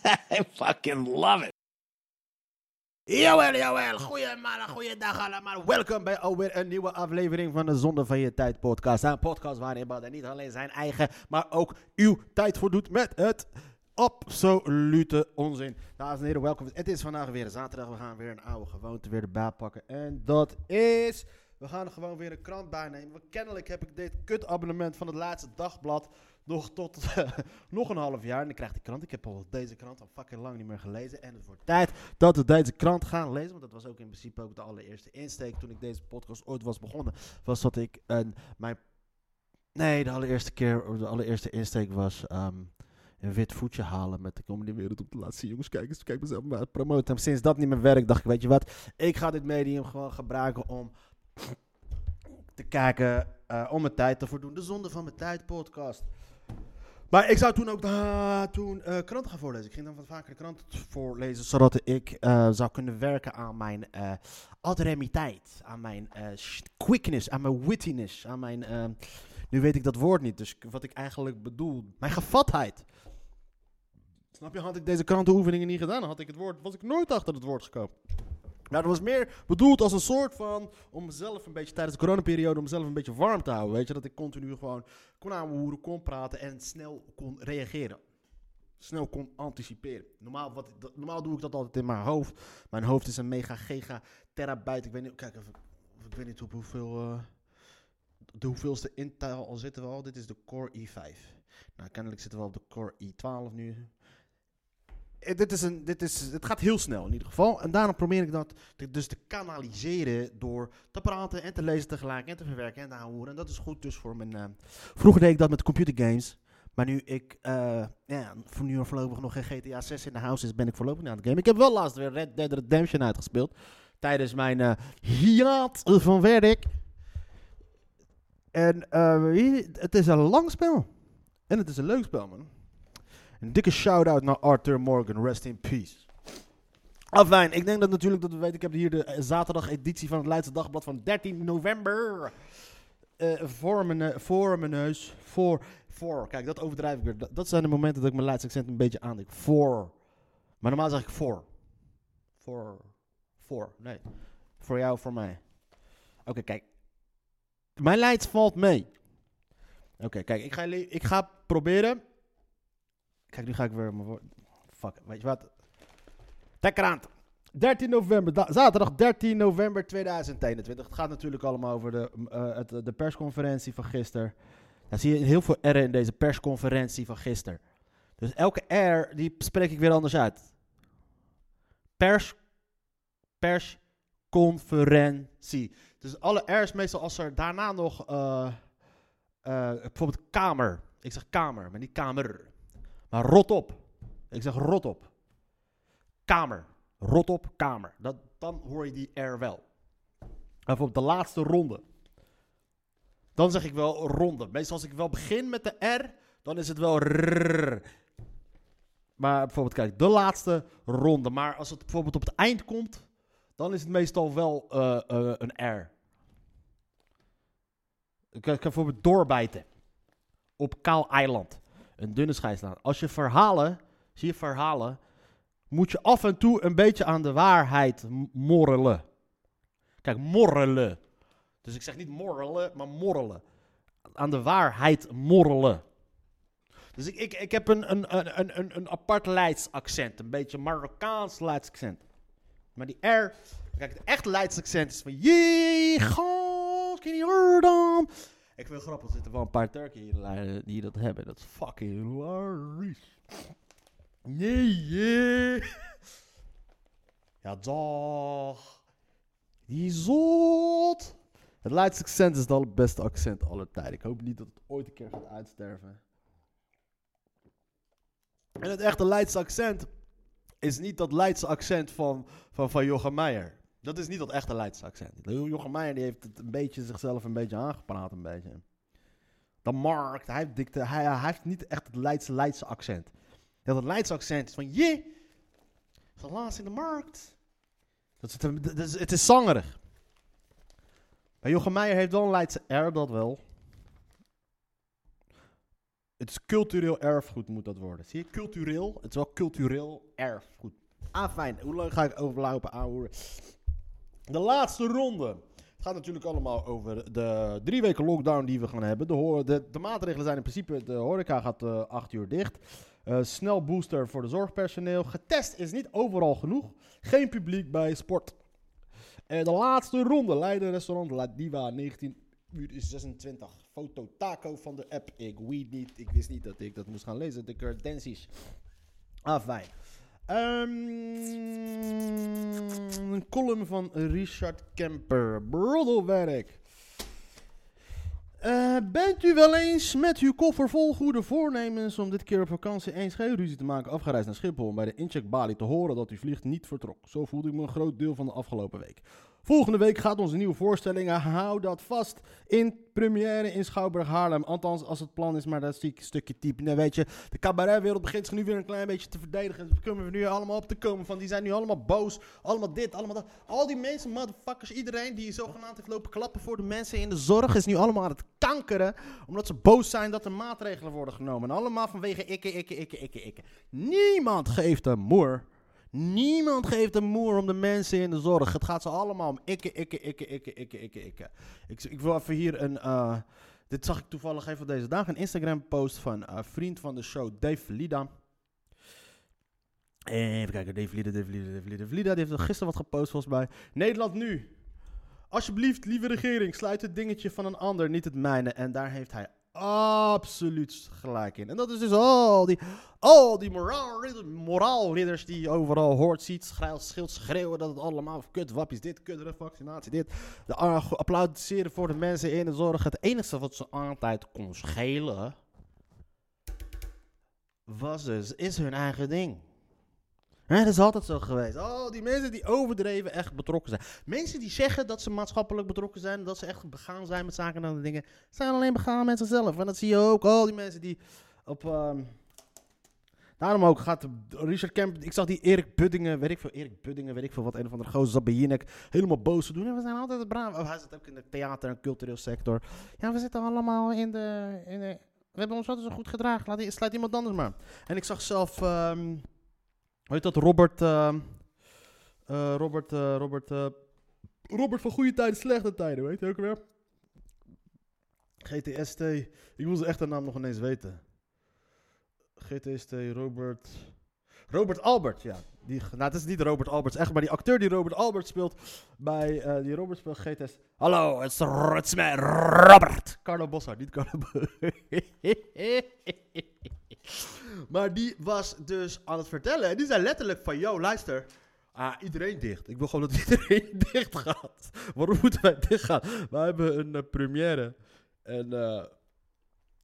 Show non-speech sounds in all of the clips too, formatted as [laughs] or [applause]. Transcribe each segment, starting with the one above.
[laughs] I fucking love it. Jawel, jawel. Goedemiddag, goeiedag allemaal. Welkom bij alweer een nieuwe aflevering van de Zonde van Je Tijd podcast. Een podcast waarin Badder niet alleen zijn eigen, maar ook uw tijd voordoet met het absolute onzin. Dames en heren, welkom. Het is vandaag weer zaterdag. We gaan weer een oude gewoonte weer erbij pakken. En dat is... We gaan gewoon weer een krant bijnemen. Kennelijk heb ik dit kutabonnement van het laatste dagblad nog tot [laughs] nog een half jaar. En dan krijg ik die krant. Ik heb al deze krant al fucking lang niet meer gelezen. En het wordt tijd dat we deze krant gaan lezen. Want dat was ook in principe ook de allereerste insteek toen ik deze podcast ooit was begonnen. Was dat ik een, mijn... Nee, de allereerste keer, de allereerste insteek was... ehm, een wit voetje halen met de comedy wereld op te laten zien. Jongens, kijk eens, kijk mezelf maar promoten. En sinds dat niet meer werkt, dacht ik, weet je wat? Ik ga dit medium gewoon gebruiken om te kijken, eh, om mijn tijd te voldoen. De Zonde van mijn tijd podcast. Maar ik zou toen ook uh, toen, eh, kranten gaan voorlezen. Ik ging dan wat vaker de kranten voorlezen, zodat ik eh, zou kunnen werken aan mijn eh adremiteit, aan mijn quickness, aan mijn wittiness, aan mijn... nu weet ik dat woord niet, dus wat ik eigenlijk bedoel, mijn gevatheid. Snap je, had ik deze krantenoefeningen niet gedaan, had ik het woord, was ik nooit achter het woord gekomen. Nou, dat was meer bedoeld als een soort van, om mezelf een beetje tijdens de coronaperiode, om mezelf een beetje warm te houden. Weet je, dat ik continu gewoon kon aanhoeren, kon praten en snel kon reageren. Snel kon anticiperen. Normaal, wat, normaal doe ik dat altijd in mijn hoofd. Mijn hoofd is een mega giga terabyte. Ik weet niet, kijk even, ik weet niet op hoeveel, eh, de hoeveelste Intel al zitten we al. Dit is de Core i5. Nou, kennelijk zitten we op de Core i12 nu. Eh, dit, is een, dit is, het gaat heel snel in ieder geval. En daarom probeer ik dat te- dus te kanaliseren door te praten en te lezen tegelijk en te verwerken en te houden. En dat is goed dus voor mijn... eh, vroeger deed ik dat met computergames. Maar nu ik eh, ja, voor nu voorlopig nog geen GTA 6 in de house is, ben ik voorlopig niet aan het game. Ik heb wel laatst weer Red Dead Redemption uitgespeeld. Tijdens mijn hiaat van werk. En het is een lang spel. En het is een leuk spel, man. Een dikke shout-out naar Arthur Morgan. Rest in peace. Afijn, ik denk dat natuurlijk dat we weten. Ik heb hier de eh, zaterdag editie van het Leidse Dagblad van 13 november. eh, voor, mijn, eh, voor mijn neus. Voor, voor. Kijk, dat overdrijf ik weer. Dat, zijn de momenten dat ik mijn Leidse accent een beetje aandik. Voor. Maar normaal zeg ik voor. Voor. Voor. Nee. Voor jou, voor mij. Oké, kijk. Mijn Leids valt mee. Oké, kijk. Ik ga, ik ga proberen. Kijk, nu ga ik weer mijn woord. Fuck, weet je wat? Tekkrant. 13 november, da- zaterdag 13 november 2021. Het gaat natuurlijk allemaal over de, eh, het, de persconferentie van gisteren. Daar zie je heel veel R'en in deze persconferentie van gisteren. Dus elke R, die spreek ik weer anders uit. Pers, persconferentie. Dus alle R's meestal als er daarna nog, eh, eh, bijvoorbeeld kamer. Ik zeg kamer, maar niet kamer. Maar rot op. Ik zeg rot op. Kamer. Rot op, kamer. Dat, dan hoor je die R wel. Bijvoorbeeld de laatste ronde. Dan zeg ik wel ronde. Meestal als ik wel begin met de R, dan is het wel rrrr. Maar bijvoorbeeld, kijk, de laatste ronde. Maar als het bijvoorbeeld op het eind komt, dan is het meestal wel eh, eh, een R. Ik ik kan bijvoorbeeld doorbijten. Op kaal eiland. Een dunne scheidslijn. Als je verhalen, zie je verhalen, moet je af en toe een beetje aan de waarheid morrelen. Kijk, morrelen. Dus ik zeg niet morrelen, maar morrelen. Aan de waarheid morrelen. Dus ik, ik, ik heb een, een, een, een, een, apart Leids accent. Een beetje Marokkaans Leids accent. Maar die R, kijk, het echt Leids accent is van... Jee, god, je hoor dan? Ik vind het grappig, er zitten wel een paar Turken hier eh, die dat hebben. Dat is fucking hilarisch. Nee, yeah. Ja, dag. Die zot. Het Leidse accent is het allerbeste accent aller tijden. Ik hoop niet dat het ooit een keer gaat uitsterven. En het echte Leidse accent is niet dat Leidse accent van, van, van Jochem Meijer. Dat is niet dat echte Leidse accent. Jochem Meijer die heeft het een beetje zichzelf een beetje aangepraat. Een beetje. De markt, hij heeft, dikte, hij, hij heeft niet echt het Leidse, Leidse accent. Dat het Leidse accent is van, je, laatst in de markt. Dat is, het, is, het is zangerig. Maar Jochem Meijer heeft wel een Leidse R, dat wel. Het is cultureel erfgoed, moet dat worden. Zie je, cultureel. Het is wel cultureel erfgoed. Ah, fijn. Hoe lang ga ik overlopen aanhoren? De laatste ronde. Het gaat natuurlijk allemaal over de drie weken lockdown die we gaan hebben. De, de, maatregelen zijn in principe, de horeca gaat eh 8 uur dicht. Eh, snel booster voor de zorgpersoneel. Getest is niet overal genoeg. Geen publiek bij sport. En de laatste ronde. Leiden restaurant La Diva 19 uur 26. Foto taco van de app. Ik weet niet. Ik wist niet dat ik dat moest gaan lezen. De credenties. Ah, Ehm, een column van Richard Kemper. Broddelwerk. Eh, bent u wel eens met uw koffer vol goede voornemens om dit keer op vakantie eens geen ruzie te maken afgereisd naar Schiphol om bij de incheckbalie te horen dat uw vlieg niet vertrok? Zo voelde ik me een groot deel van de afgelopen week. Volgende week gaat onze nieuwe voorstelling, hou dat vast, in première in Schouwburg Haarlem. Althans, als het plan is, maar dat zie ik een stukje type. Weet je, de cabaretwereld begint zich nu weer een klein beetje te verdedigen. Daar kunnen we nu allemaal op te komen van. Die zijn nu allemaal boos, allemaal dit, allemaal dat. Al die mensen, motherfuckers, iedereen die zogenaamd heeft lopen klappen voor de mensen in de zorg, is nu allemaal aan het kankeren. Omdat ze boos zijn dat er maatregelen worden genomen. En allemaal vanwege ikke, ikke, ikke, ikke, ikke. Niemand geeft een moer. Niemand geeft een moer om de mensen in de zorg. Het gaat ze allemaal om ikke, ikke, ikke, ikke, ikke, ikke, ikke. Ik, ik wil even hier een... eh, dit zag ik toevallig even deze dag. Een Instagram post van een vriend van de show, Dave Lida. Even kijken, Dave Lida, Dave Lida, Dave Lida, Dave Lida. Die heeft gisteren wat gepost volgens mij. Nederland nu. Alsjeblieft, lieve regering, sluit het dingetje van een ander, niet het mijne. En daar heeft hij absoluut gelijk in. En dat is dus al die, al die moraalridder- moraalridders die overal hoort, ziet, schrijft, schild, schreeuwen dat het allemaal kut wappies dit, kut, vaccinatie dit. De applaudisseren voor de mensen in de zorg. Het enige wat ze altijd kon schelen, was dus, is hun eigen ding. Dat is altijd zo geweest. Oh, die mensen die overdreven echt betrokken zijn. Mensen die zeggen dat ze maatschappelijk betrokken zijn, dat ze echt begaan zijn met zaken en dingen, zijn alleen begaan met zichzelf. En dat zie je ook. Al die mensen die op. ehm, Daarom ook gaat Richard Kemp. Ik zag die Erik Buddingen, weet ik veel, Erik Buddingen, weet ik veel wat, een of andere gozer zat bij helemaal boos te doen. En we zijn altijd braaf. Oh, hij zit ook in de theater en cultureel sector. Ja, we zitten allemaal in de. In we hebben ons altijd zo goed gedragen. Laat, sluit iemand anders maar. En ik zag zelf. ehm heet dat? Robert. ehm, eh, Robert. eh, Robert. eh, Robert van goede tijden, slechte tijden, weet je ook weer? GTST. Ik wil zijn echte naam nog ineens weten. GTST, Robert. Robert Albert, ja. Die, nou, het is niet Robert Albert, echt, maar die acteur die Robert Albert speelt bij. eh, die Robert speelt GTS. Hallo, het is, mij, Robert. Carlo Bossa, niet Carlo [laughs] [laughs] Maar die was dus aan het vertellen. En die zei letterlijk van, yo, luister. Ah, iedereen dicht. Ik wil gewoon dat [laughs] iedereen dicht gaat. Waarom moeten wij dicht gaan? We hebben een eh, première. En, eh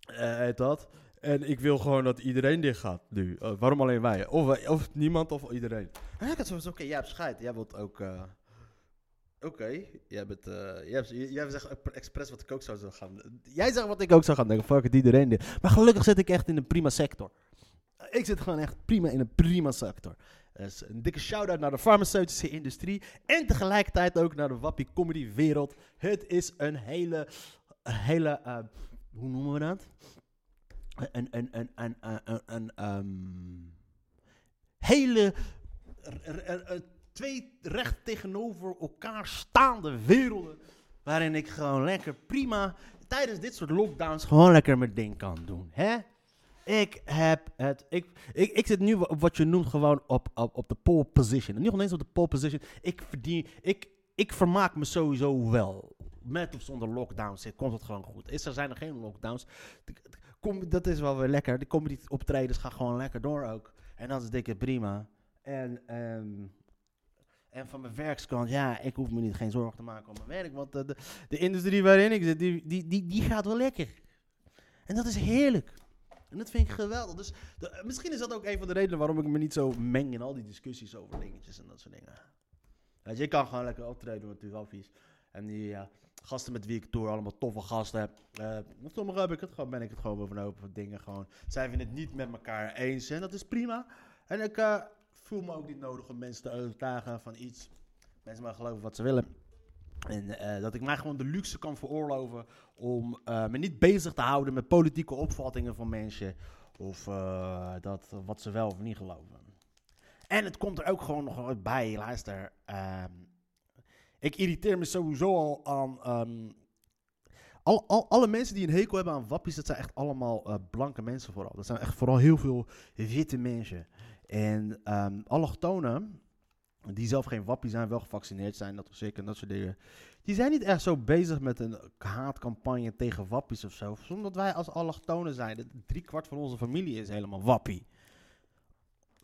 eh, heet dat. En ik wil gewoon dat iedereen dicht gaat nu. Eh, waarom alleen wij? Of, wij- of niemand of iedereen. En ik had oké, jij hebt scheid. Jij wilt ook... Oké, jij bent... eh, jij, jij zegt expres wat ik ook zou gaan... Jij zegt wat ik ook zou gaan denken. Fuck het, iedereen dicht. Maar gelukkig zit ik echt in een prima sector. Ik zit gewoon echt prima in een prima sector. Een dikke shout-out naar de farmaceutische industrie. En tegelijkertijd ook naar de wappie comedy wereld. Het is een hele... Hele eh, hoe noemen we dat? Een, een, een, een, een, een, een ehm, hele... twee recht tegenover elkaar staande werelden. Waarin ik gewoon lekker prima tijdens dit soort lockdowns gewoon lekker mijn ding kan doen. Hè? Ik heb het. Ik, ik, ik zit nu op wat je noemt gewoon op, op, op de pole position. Niet eens op de pole position. Ik verdien. Ik, ik vermaak me sowieso wel. Met of zonder lockdowns komt het gewoon goed. Is er zijn er geen lockdowns. Kom, dat is wel weer lekker. De comedy optredens gaan gewoon lekker door ook. En dat is dikke prima. En, ehm, en van mijn werkskant, ja, ik hoef me niet geen zorgen te maken om mijn werk. Want de, de, industrie waarin ik zit, die, die, die, die gaat wel lekker. En dat is heerlijk. En dat vind ik geweldig. Dus de- misschien is dat ook een van de redenen waarom ik me niet zo meng in al die discussies over dingetjes en dat soort dingen. Je, kan gewoon lekker optreden met die waffies. En die ja, gasten met wie ik tour, allemaal toffe gasten heb. Eh, met sommigen heb ik het gewoon, ben ik het gewoon over voor dingen gewoon. Zij vinden het niet met elkaar eens en dat is prima. En ik eh, voel me ook niet nodig om mensen te overtuigen van iets. Mensen mogen geloven wat ze willen. En eh, dat ik mij gewoon de luxe kan veroorloven om eh, me niet bezig te houden met politieke opvattingen van mensen. Of eh, dat, wat ze wel of niet geloven. En het komt er ook gewoon nog bij, luister. ehm, ik irriteer me sowieso al aan. ehm, al, al, alle mensen die een hekel hebben aan wappies, dat zijn echt allemaal blanke mensen vooral. Dat zijn echt vooral heel veel witte mensen. En ehm allochtonen, die zelf geen wappie zijn, wel gevaccineerd zijn, dat zeker en dat soort dingen. Die zijn niet echt zo bezig met een haatcampagne tegen wappies of zo. Omdat wij als allochtonen zijn, de- drie kwart van onze familie is helemaal wappie.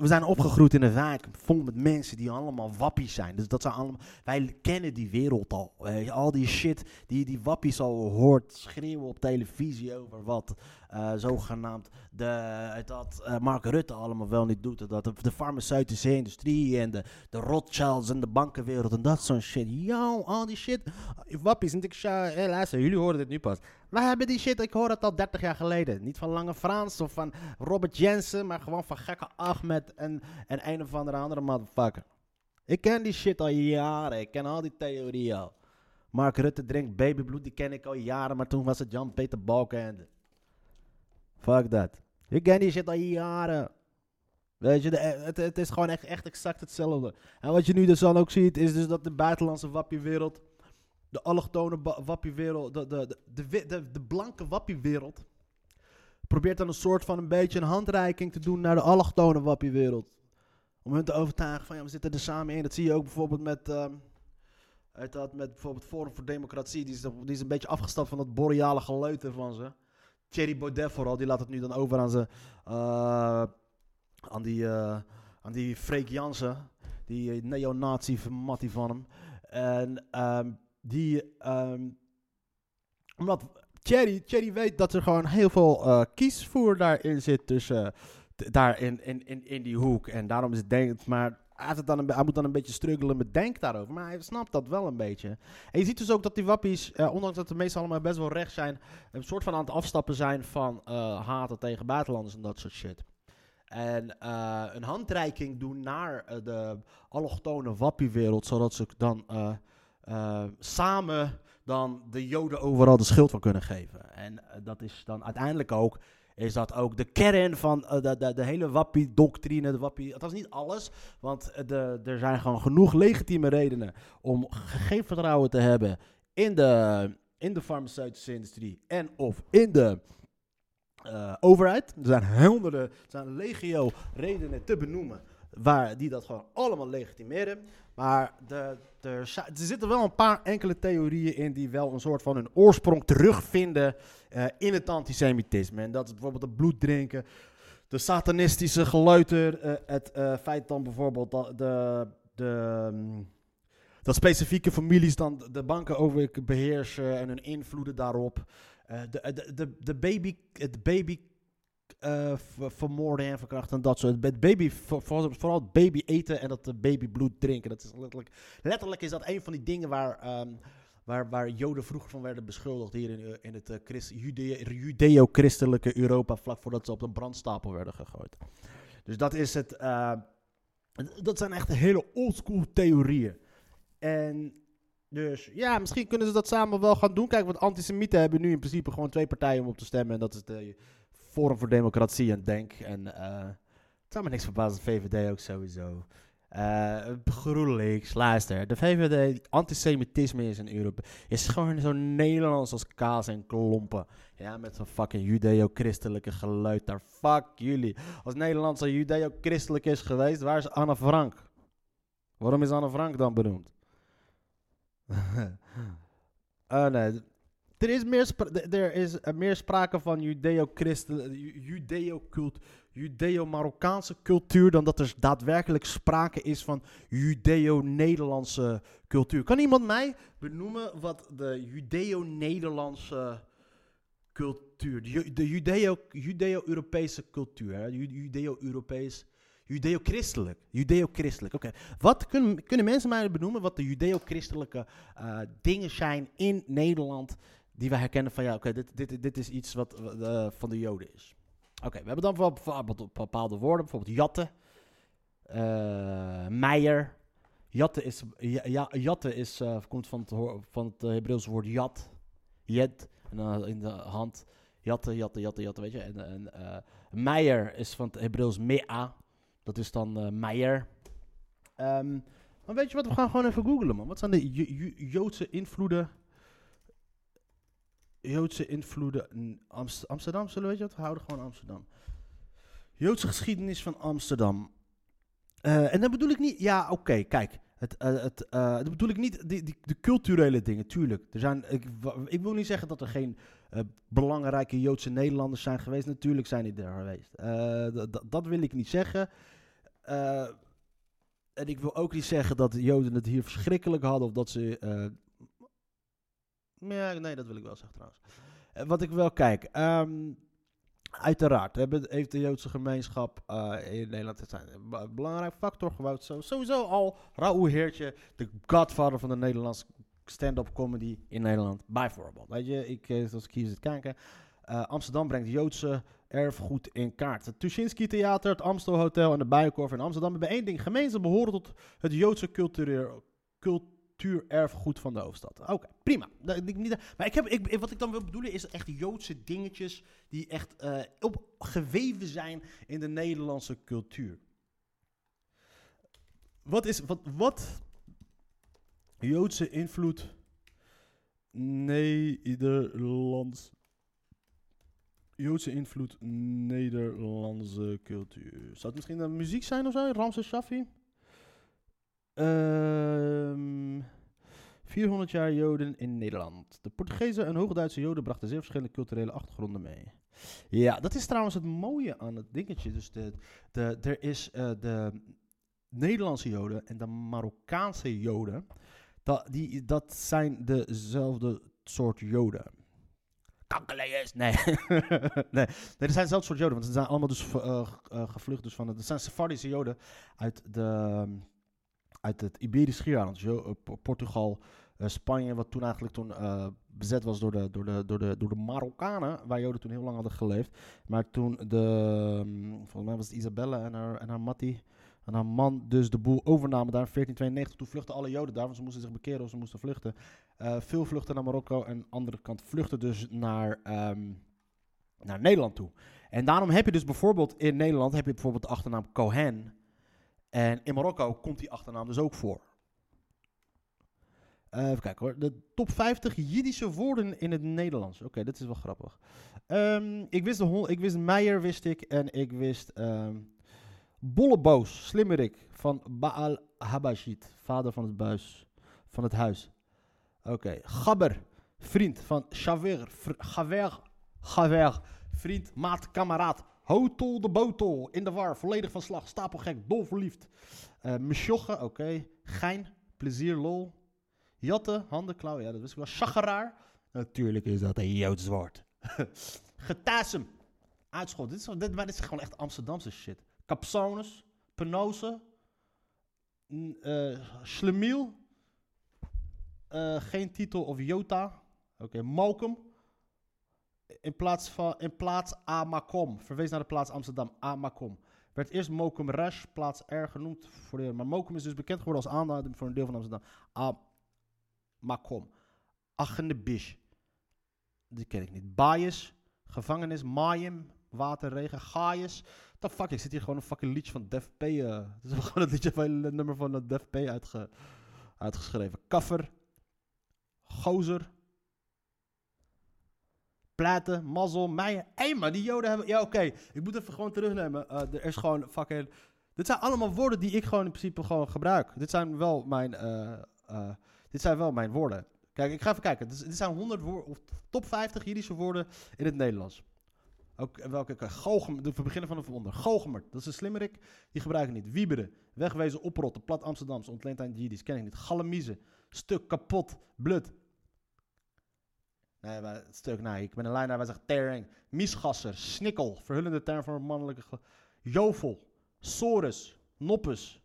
We zijn opgegroeid in een wijk vol met mensen die allemaal wappies zijn. Dus dat zijn allemaal, wij kennen die wereld al. al die shit die die wappies al hoort schreeuwen op televisie over wat eh, zogenaamd de, dat eh, Mark Rutte allemaal wel niet doet. Dat de, farmaceutische industrie en de, de Rothschilds en de bankenwereld en dat soort shit. Yo, al die shit. Wappies. En ik hé luister, jullie horen dit nu pas. Wij hebben die shit, ik hoor het al 30 jaar geleden. Niet van Lange Frans of van Robert Jensen, maar gewoon van gekke Ahmed en, en een of andere andere motherfucker. Ik ken die shit al jaren, ik ken al die theorieën al. Mark Rutte drinkt babybloed, die ken ik al jaren, maar toen was het Jan-Peter Balkenende. Fuck dat. Ik ken die shit al jaren. Weet je, het, het is gewoon echt, echt exact hetzelfde. En wat je nu dus dan ook ziet, is dus dat de buitenlandse wappiewereld, de allochtone wappiewereld, de, de, de, de, de, blanke wappiewereld, probeert dan een soort van een beetje een handreiking te doen naar de allochtone wappiewereld. Om hun te overtuigen van ja, we zitten er samen in. Dat zie je ook bijvoorbeeld met, ehm, dat, met bijvoorbeeld Forum voor Democratie. Die is, een beetje afgestapt van dat boreale geleuter van ze. Thierry Baudet vooral, die laat het nu dan over aan ze. eh, aan die, eh aan die Freek Jansen. Die eh, neonazi mattie van hem. En ehm, die, ehm, omdat Thierry, Thierry weet dat er gewoon heel veel eh, kiesvoer daarin zit tussen, daar in, in, in, die hoek. En daarom is het denk maar hij, dan een, hij moet dan een beetje struggelen met denk daarover. Maar hij snapt dat wel een beetje. En je ziet dus ook dat die wappies, eh, ondanks dat de meestal allemaal best wel recht zijn, een soort van aan het afstappen zijn van eh, haten tegen buitenlanders en dat soort shit. En een handreiking doen naar de allochtone wappiewereld, zodat ze dan eh, samen dan de Joden overal de schuld van kunnen geven. En eh, dat is dan uiteindelijk ook, is dat ook de kern van eh, de, de, de hele wappie-doctrine. Wappie, dat is niet alles, want de, er zijn gewoon genoeg legitieme redenen om ge- geen vertrouwen te hebben in de, in de farmaceutische industrie en of in de overheid. Er zijn honderden, er zijn legio redenen te benoemen waar die dat gewoon allemaal legitimeren. Maar de, de, er zitten wel een paar enkele theorieën in die wel een soort van hun oorsprong terugvinden eh, in het antisemitisme. En dat is bijvoorbeeld het bloed drinken, de satanistische geleuter, eh, het eh, feit dan bijvoorbeeld dat de, de, mm, dat specifieke families dan de banken over beheersen en hun invloeden daarop. De, de, de, de baby, het baby eh, ver- vermoorden en verkrachten en dat soort. Het baby, voor- voor- vooral het baby eten en dat babybloed drinken. Dat is letterlijk, letterlijk is dat een van die dingen waar, ehm, waar, waar Joden vroeger van werden beschuldigd hier in, eh, in het eh, Judeo-christelijke Europa, vlak voordat ze op de brandstapel werden gegooid. Dus dat is het. dat zijn echt hele oldschool theorieën. En dus ja, misschien kunnen ze dat samen wel gaan doen. Kijk, want antisemieten hebben nu in principe gewoon twee partijen om op te stemmen. En dat is de Forum voor Democratie en Denk. En eh het zou me niks verbazen, VVD ook sowieso. Eh GroenLinks, luister. De VVD, antisemitisme is in Europa, is gewoon zo Nederlands als kaas en klompen. Ja, met zo'n fucking judeo-christelijke geluid daar. Fuck jullie. Als Nederland zo judeo-christelijk is geweest, waar is Anne Frank? Waarom is Anne Frank dan benoemd? [laughs] oh nee. Er is meer, er is eh, meer sprake van judeo-christen, ju- judeo-cult, judeo-Marokkaanse cultuur dan dat er daadwerkelijk sprake is van judeo-Nederlandse cultuur. Kan iemand mij benoemen wat de judeo-Nederlandse cultuur. De, Ju- de Judeo, Judeo-Europese cultuur. Judeo-Europees. Judeo-christelijk. Judeo-christelijk. Oké. Wat kunnen, kunnen mensen mij benoemen wat de Judeo-christelijke eh, dingen zijn in Nederland die wij herkennen van ja, oké, dit, dit, dit is iets wat eh, van de Joden is. Oké, we hebben dan bijvoorbeeld bepaalde woorden, bijvoorbeeld jatten, eh, meijer. Jatte is, ja, is eh, komt van het, van het Hebreeuwse woord jat, jed, en dan in de hand, jatte, jatte, jatte, jatte, weet je. En, en meijer is van het Hebreeuws mea, dat is dan meijer. Ehm, maar weet je wat, we gaan gewoon even googlen, man. Wat zijn de Jo- Jo- Joodse invloeden? Joodse invloeden in Amst- Amsterdam, zullen we weet je wat? We houden gewoon Amsterdam. Joodse geschiedenis van Amsterdam. Eh, en dan bedoel ik niet, ja, oké, kijk. Het, eh, het, eh, dat bedoel ik niet die, die, de culturele dingen, tuurlijk. Er zijn, ik, ik wil niet zeggen dat er geen belangrijke Joodse Nederlanders zijn geweest. Natuurlijk zijn die er geweest. Dat wil ik niet zeggen. En ik wil ook niet zeggen dat de Joden het hier verschrikkelijk hadden of dat ze. Ja, nee, dat wil ik wel zeggen trouwens. Eh, wat ik wel kijk. ehm, uiteraard hebben, heeft de Joodse gemeenschap eh, in Nederland. Een be- belangrijk factor gewoud. Zo, sowieso al Raoul Heertje, de godfather van de Nederlandse stand-up comedy in Nederland. Bijvoorbeeld. Weet je, ik, eh, als ik hier zit kijken. Amsterdam brengt Joodse erfgoed in kaart. Het Tuschinski Theater, het Amstel Hotel en de Bijenkorf in Amsterdam hebben één ding gemeen. Behoren tot het Joodse cultureel, cultuurerfgoed van de hoofdstad. Oké, prima. Maar ik heb, ik, wat ik dan wil bedoelen is echt Joodse dingetjes die echt opgeweven zijn in de Nederlandse cultuur. Wat is, wat, wat Joodse invloed Nederlands Joodse invloed Nederlandse cultuur. Zou het misschien een muziek zijn of zo? Ramses Shaffi? Ehm 400 jaar Joden in Nederland. De Portugezen en Hoogduitse Joden brachten zeer verschillende culturele achtergronden mee. Ja, dat is trouwens het mooie aan het dingetje. Dus de, de, er is eh, de Nederlandse Joden en de Marokkaanse Joden. Dat, die, dat zijn dezelfde soort Joden. Kankerleers. [laughs] Nee. nee. er zijn dezelfde soort Joden. Want ze zijn allemaal dus eh, eh, gevlucht. Dus van het, zijn Sephardische Joden uit, de, uit het Iberisch Schiereiland. Dus Portugal, eh, Spanje, wat toen eigenlijk toen, eh, bezet was door de, door, de, door, de, door de Marokkanen. Waar Joden toen heel lang hadden geleefd. Maar toen de, mm, volgens mij was het Isabelle en haar, en haar Matti en haar man dus de boel overnamen daar in 1492. Toen vluchtten alle Joden daar, want ze moesten zich bekeren of ze moesten vluchten. Veel vluchten naar Marokko en andere kant vluchten dus naar, ehm, naar Nederland toe. En daarom heb je dus bijvoorbeeld in Nederland heb je bijvoorbeeld de achternaam Cohen. En in Marokko komt die achternaam dus ook voor. Eh, even kijken hoor. De top 50 Jiddische woorden in het Nederlands. Oké, dit is wel grappig. Ehm, ik, wist de ik wist Meijer, wist ik. En ik wist ehm Bolleboos, slimmerik van Baal Habashit. Vader van het, van het huis. Oké, Gabber, vriend van Chaver, Gaver, Gaver, vriend, maat, kameraad. Hotol de botel, in de war, volledig van slag, stapelgek, dol verliefd. Eh Mesjogge, oké. Gein, plezier, lol. Jatte, handen, klauw, ja dat wist ik wel. Chageraar, natuurlijk is dat een Joods woord. [laughs] Getasem, uitschot. Dit is, dit, is gewoon echt Amsterdamse shit. Capsones, penose, eh, geen titel of jota. Oké, Mokum. In plaats van, in plaats Amakom. Verwees naar de plaats Amsterdam. Amakom. Werd eerst Mokum Rash, plaats R genoemd. Voor de, maar Mokum is dus bekend geworden als aanduiding voor een deel van Amsterdam. Amakom. Achenebish. Die ken ik niet. Bias. Gevangenis. Mayim. Water, regen. Gaius. The fuck, ik zit hier gewoon een fucking liedje van Def P. eh, Het is gewoon het liedje van het nummer van Def P uitge, uitgeschreven. Kaffer. Gozer. Platen, mazzel, meijen. Hé, maar die joden hebben... Ja, oké. Ik moet even gewoon terugnemen. Eh, er is gewoon fucking... Dit zijn allemaal woorden die ik gewoon in principe gewoon gebruik. Dit zijn wel mijn... eh, eh, dit zijn wel mijn woorden. Kijk, ik ga even kijken. Dit, zijn 100 woorden... Of top 50 Jiddische woorden in het Nederlands. Ook welke... Goochem, we beginnen van de onder. Goochemer, dat is een slimmerik. Die gebruik ik niet. Wieberen, wegwezen, oprotten, plat Amsterdams, ontleend aan Jiddisch, ken ik niet. Galamiezen, stuk, kapot, blut. Nee, wij- het stuk, nee, ik ben een lijnaar, wij zeggen tering. Miesgasser, snikkel, verhullende term voor mannelijke... Jovel, sorus, noppes.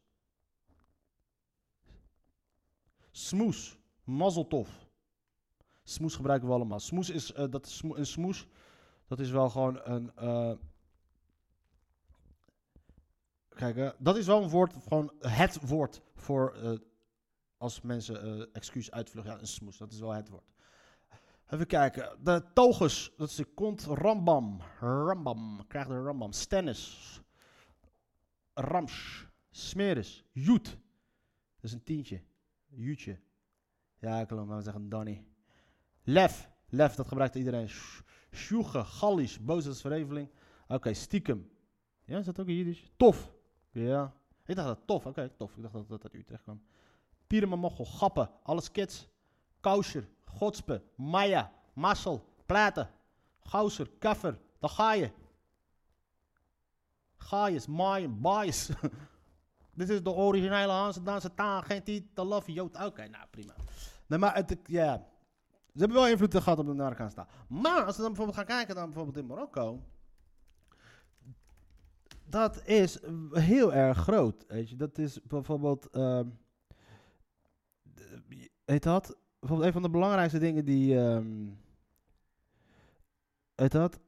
Smoes, mazzeltof. Smoes gebruiken we allemaal. Smoes is, eh, dat een smoes, dat is wel gewoon een... eh, kijk, eh, dat is wel een woord, gewoon het woord voor als mensen excuus uitvluchten. Ja, een smoes, dat is wel het woord. Even kijken. De togus, dat is de kont. Rambam. Rambam. Krijg de rambam. Stennis. Rams. Smeris. Joet. Dat is een tientje. Joetje. Ja, ik maar we zeggen Danny. Lef. Lef, dat gebruikt iedereen. Sjoege. Gallisch. Boos, dat is verheveling. Oké, stiekem. Ja, is dat ook in Jiddisch? Tof. Ja. Ik dacht dat tof. Oké, tof. Ik dacht dat dat uit Utrecht kwam. Pieremochel. Gappen. Alles kids. Kausjer, Godspe, Maya, Massel, Platen, Gouser, Kaffer, ga je. Gaaiers, Maaien, Baais. [laughs] Dit is de originele Danse taal, geen titel, love Jood. Oké, nou prima. Nee, maar ja. Ze hebben wel invloed gehad op de Marokkaanse taal. Maar als we dan bijvoorbeeld gaan kijken dan bijvoorbeeld in Marokko. Dat is heel erg groot. Weet je. Dat is bijvoorbeeld. ehm, de- heet dat? Bijvoorbeeld een van de belangrijkste dingen die. weet je dat?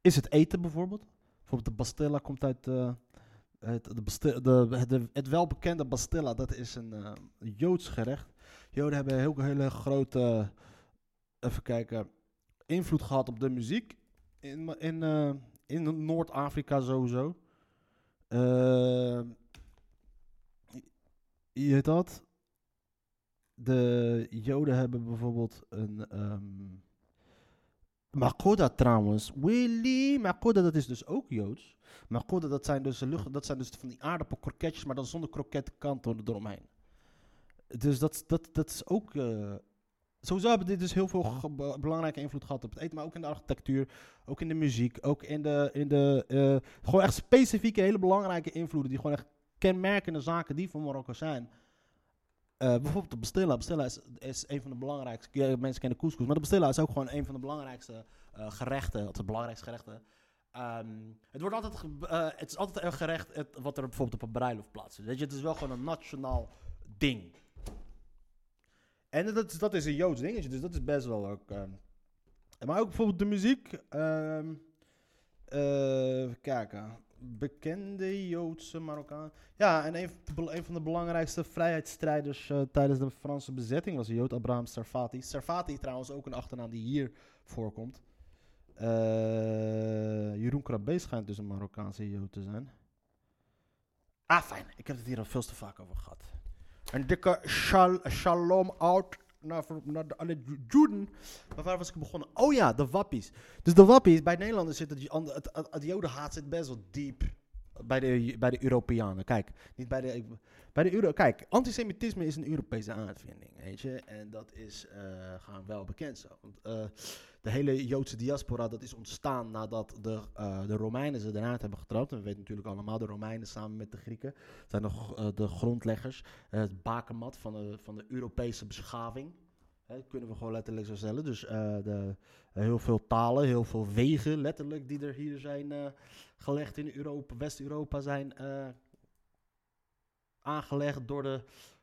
Is het eten bijvoorbeeld. Bijvoorbeeld de Bastilla komt uit. eh, het, de de, het welbekende Bastilla, dat is een eh, Joods gerecht. Joden hebben heel, hele grote. even kijken. invloed gehad op de muziek. In, in, eh, in Noord-Afrika sowieso. Ehm, je weet dat? De Joden hebben bijvoorbeeld een. ehm Makoda trouwens. Willy. Makoda, dat is dus ook Joods. Makoda, dat zijn dus, lucht, dat zijn dus van die aardappelkroketjes, maar dan zonder krokettenkant er- eromheen. Dus dat, dat, dat is ook. eh, sowieso hebben dit dus heel veel belangrijke invloed gehad op het eten, maar ook in de architectuur, ook in de muziek, ook in de. In de eh, gewoon echt specifieke, hele belangrijke invloeden, die gewoon echt kenmerkende zaken die van Marokko zijn. Eh, bijvoorbeeld de Bastilla. Bastilla is, een van de belangrijkste. Mensen kennen couscous, maar de Bastilla is ook gewoon een van de belangrijkste eh, gerechten. De belangrijkste gerechten. Ehm, het, wordt altijd, eh, het is altijd een gerecht het- wat er bijvoorbeeld op een bruiloft plaatsvindt. Weet je, het is wel gewoon een nationaal ding. En dat, dat is een Joods dingetje, dus dat is best wel ook. ehm. maar ook bijvoorbeeld de muziek. eh, even kijken. Bekende Joodse Marokkaan. Ja, en een, van de- belangrijkste vrijheidsstrijders eh, tijdens de Franse bezetting was Jood Abraham Sarfati. Sarfati trouwens ook een achternaam die hier voorkomt. Eh, Jeroen Krabbe schijnt dus een Marokkaanse Jood te zijn. Ah, fijn. Ik heb het hier al veel te vaak over gehad. Een dikke shal shalom out naar, naar de, alle Ju- Joden. Maar waar was ik begonnen? Oh ja, de wappies. Dus de wappies, bij Nederlanders zit het, het, het, het jodenhaat zit best wel diep bij de, bij de Europeanen. Kijk, niet bij de, bij de Euro. Kijk, antisemitisme is een Europese uitvinding, weet je. En dat is eh, gewoon wel bekend zo. Want, eh, de hele Joodse diaspora, dat is ontstaan nadat de, eh, de Romeinen ze eruit hebben getrapt. En we weten natuurlijk allemaal, de Romeinen samen met de Grieken zijn de, g- eh, de grondleggers. het bakermat van de, van de Europese beschaving. Kunnen we gewoon letterlijk zo stellen. Dus eh, de, heel veel talen, heel veel wegen letterlijk die er hier zijn eh, gelegd in Europa, West-Europa zijn eh, aangelegd door de,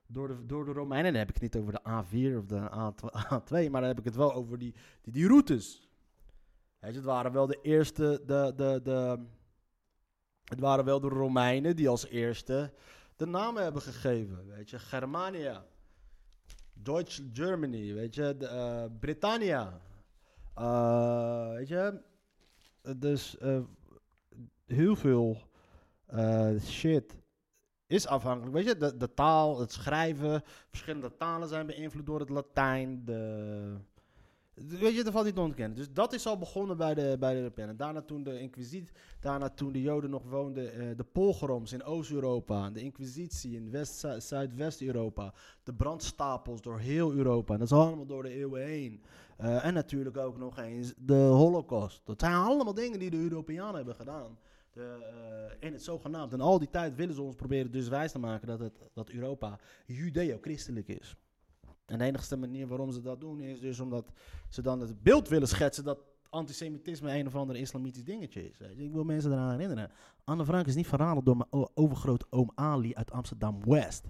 door, de, door de Romeinen. En dan heb ik het niet over de A4 of de A2, [laughs] maar dan heb ik het wel over die, die, die routes. Je, het waren wel de eerste, de, de, de, het waren wel de Romeinen die als eerste de namen hebben gegeven. Weet je, Germania, Deutsch Germany, weet je, de. Eh, weet je, dus eh, heel veel shit is afhankelijk. Weet je, de, de taal, het schrijven, verschillende talen zijn beïnvloed door het Latijn. De, weet je, dat valt niet te ontkennen. Dus dat is al begonnen bij de, bij de. Daarna toen de Inquisitie, daarna toen de Joden nog woonden, eh, de pogroms in Oost-Europa, de Inquisitie in West, Zu- Zuidwest-Europa, de brandstapels door heel Europa. En dat is allemaal door de eeuwen heen. Eh, en natuurlijk ook nog eens de Holocaust. Dat zijn allemaal dingen die de Europeanen hebben gedaan. De, eh, in het zogenaamd. En al die tijd willen ze ons proberen dus wijs te maken dat, het, dat Europa judeo-christelijk is. En de enige manier waarom ze dat doen is dus omdat ze dan het beeld willen schetsen dat antisemitisme een of ander islamitisch dingetje is. Ik wil mensen eraan herinneren. Anne Frank is niet verraden door mijn overgroot oom Ali uit Amsterdam-West.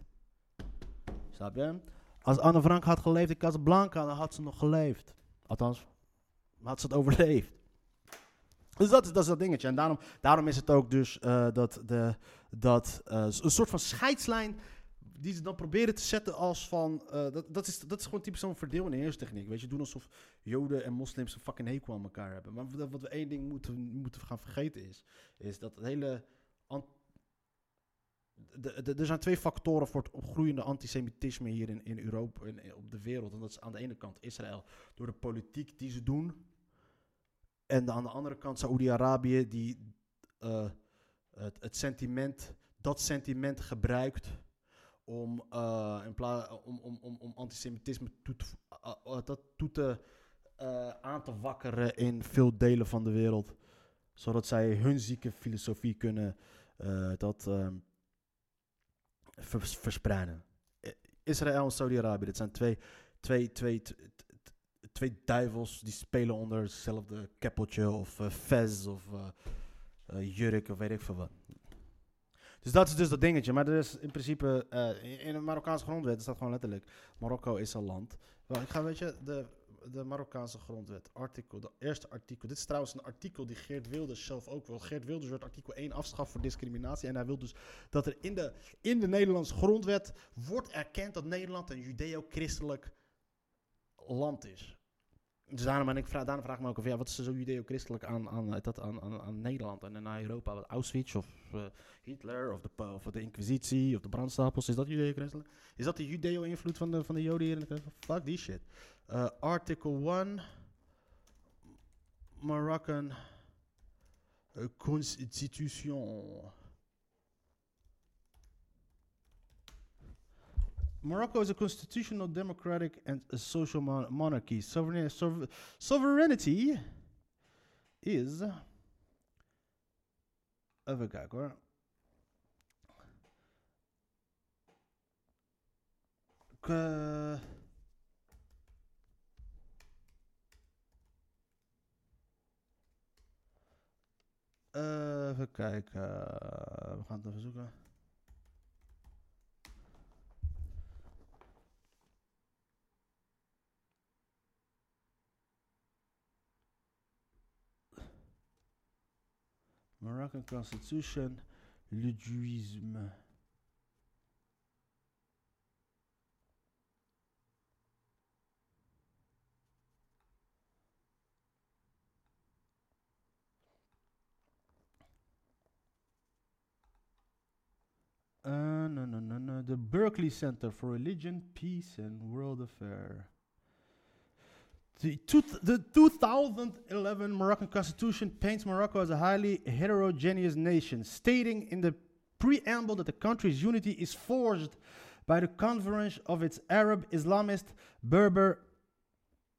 Snap je? Als Anne Frank had geleefd in Casablanca, dan had ze nog geleefd. Althans, had ze het overleefd. Dus dat is, dat is dat dingetje. En daarom, daarom is het ook dus eh, dat, de, dat eh, een soort van scheidslijn die ze dan proberen te zetten als van... eh, dat, dat, is, dat is gewoon typisch zo'n verdeel- en heerstechniek. Weet je, doen alsof joden en moslims een fucking hekel aan elkaar hebben. Maar wat, we één ding moeten, moeten gaan vergeten is... is dat het hele... de, de- er zijn twee factoren voor het opgroeiende antisemitisme hier in, in Europa en op de wereld. En dat is aan de ene kant Israël door de politiek die ze doen. En aan de andere kant Saoedi-Arabië die eh, het, het sentiment, dat sentiment gebruikt om, eh, in om, om, om, om antisemitisme toe te, eh, eh, dat toe aan te wakkeren in veel delen van de wereld. Zodat zij hun zieke filosofie kunnen dat, ehm, vers- verspreiden. Israël en Saudi-Arabië, dit zijn twee, twee, twee, twee duivels die spelen onder hetzelfde keppeltje of fez of jurk of weet ik veel wat. Dus dat is dus dat dingetje. Maar er is in principe eh, in- de Marokkaanse grondwet staat gewoon letterlijk: Marokko is een land. Ik ga, weet je, de, de Marokkaanse grondwet, artikel, de eerste artikel. Dit is trouwens een artikel die Geert Wilders zelf ook wil. Geert Wilders wordt artikel 1 afschaft voor discriminatie. En hij wil dus dat er in de, in de Nederlandse grondwet wordt erkend dat Nederland een judeo-christelijk land is. Dus daarom, en ik vraag, daarom vraag ik me ook af, ja, wat is er zo judeo-christelijk aan, aan, dat aan, aan, Nederland en aan Europa? Wat, Auschwitz of eh, Hitler of de, of Inquisitie of de brandstapels, is dat judeo-christelijk? Is dat de judeo-invloed van de, van de joden hier in de Fuck die shit. Uh, article 1, Moroccan Constitution. Morocco is a constitutional, democratic, and a social mon- monarchy. Sovereign- sov- sovereignty is. Even kijken hoor. Eh, even kijken. We gaan het even zoeken. Moroccan Constitution, le juisme. Uh, no, no, no, no. The Berkeley Center for Religion, Peace and World Affair. The, two, the 2011 Moroccan Constitution paints Morocco as a highly heterogeneous nation, stating in the preamble that the country's unity is forged by the convergence of its Arab, Islamist, Berber,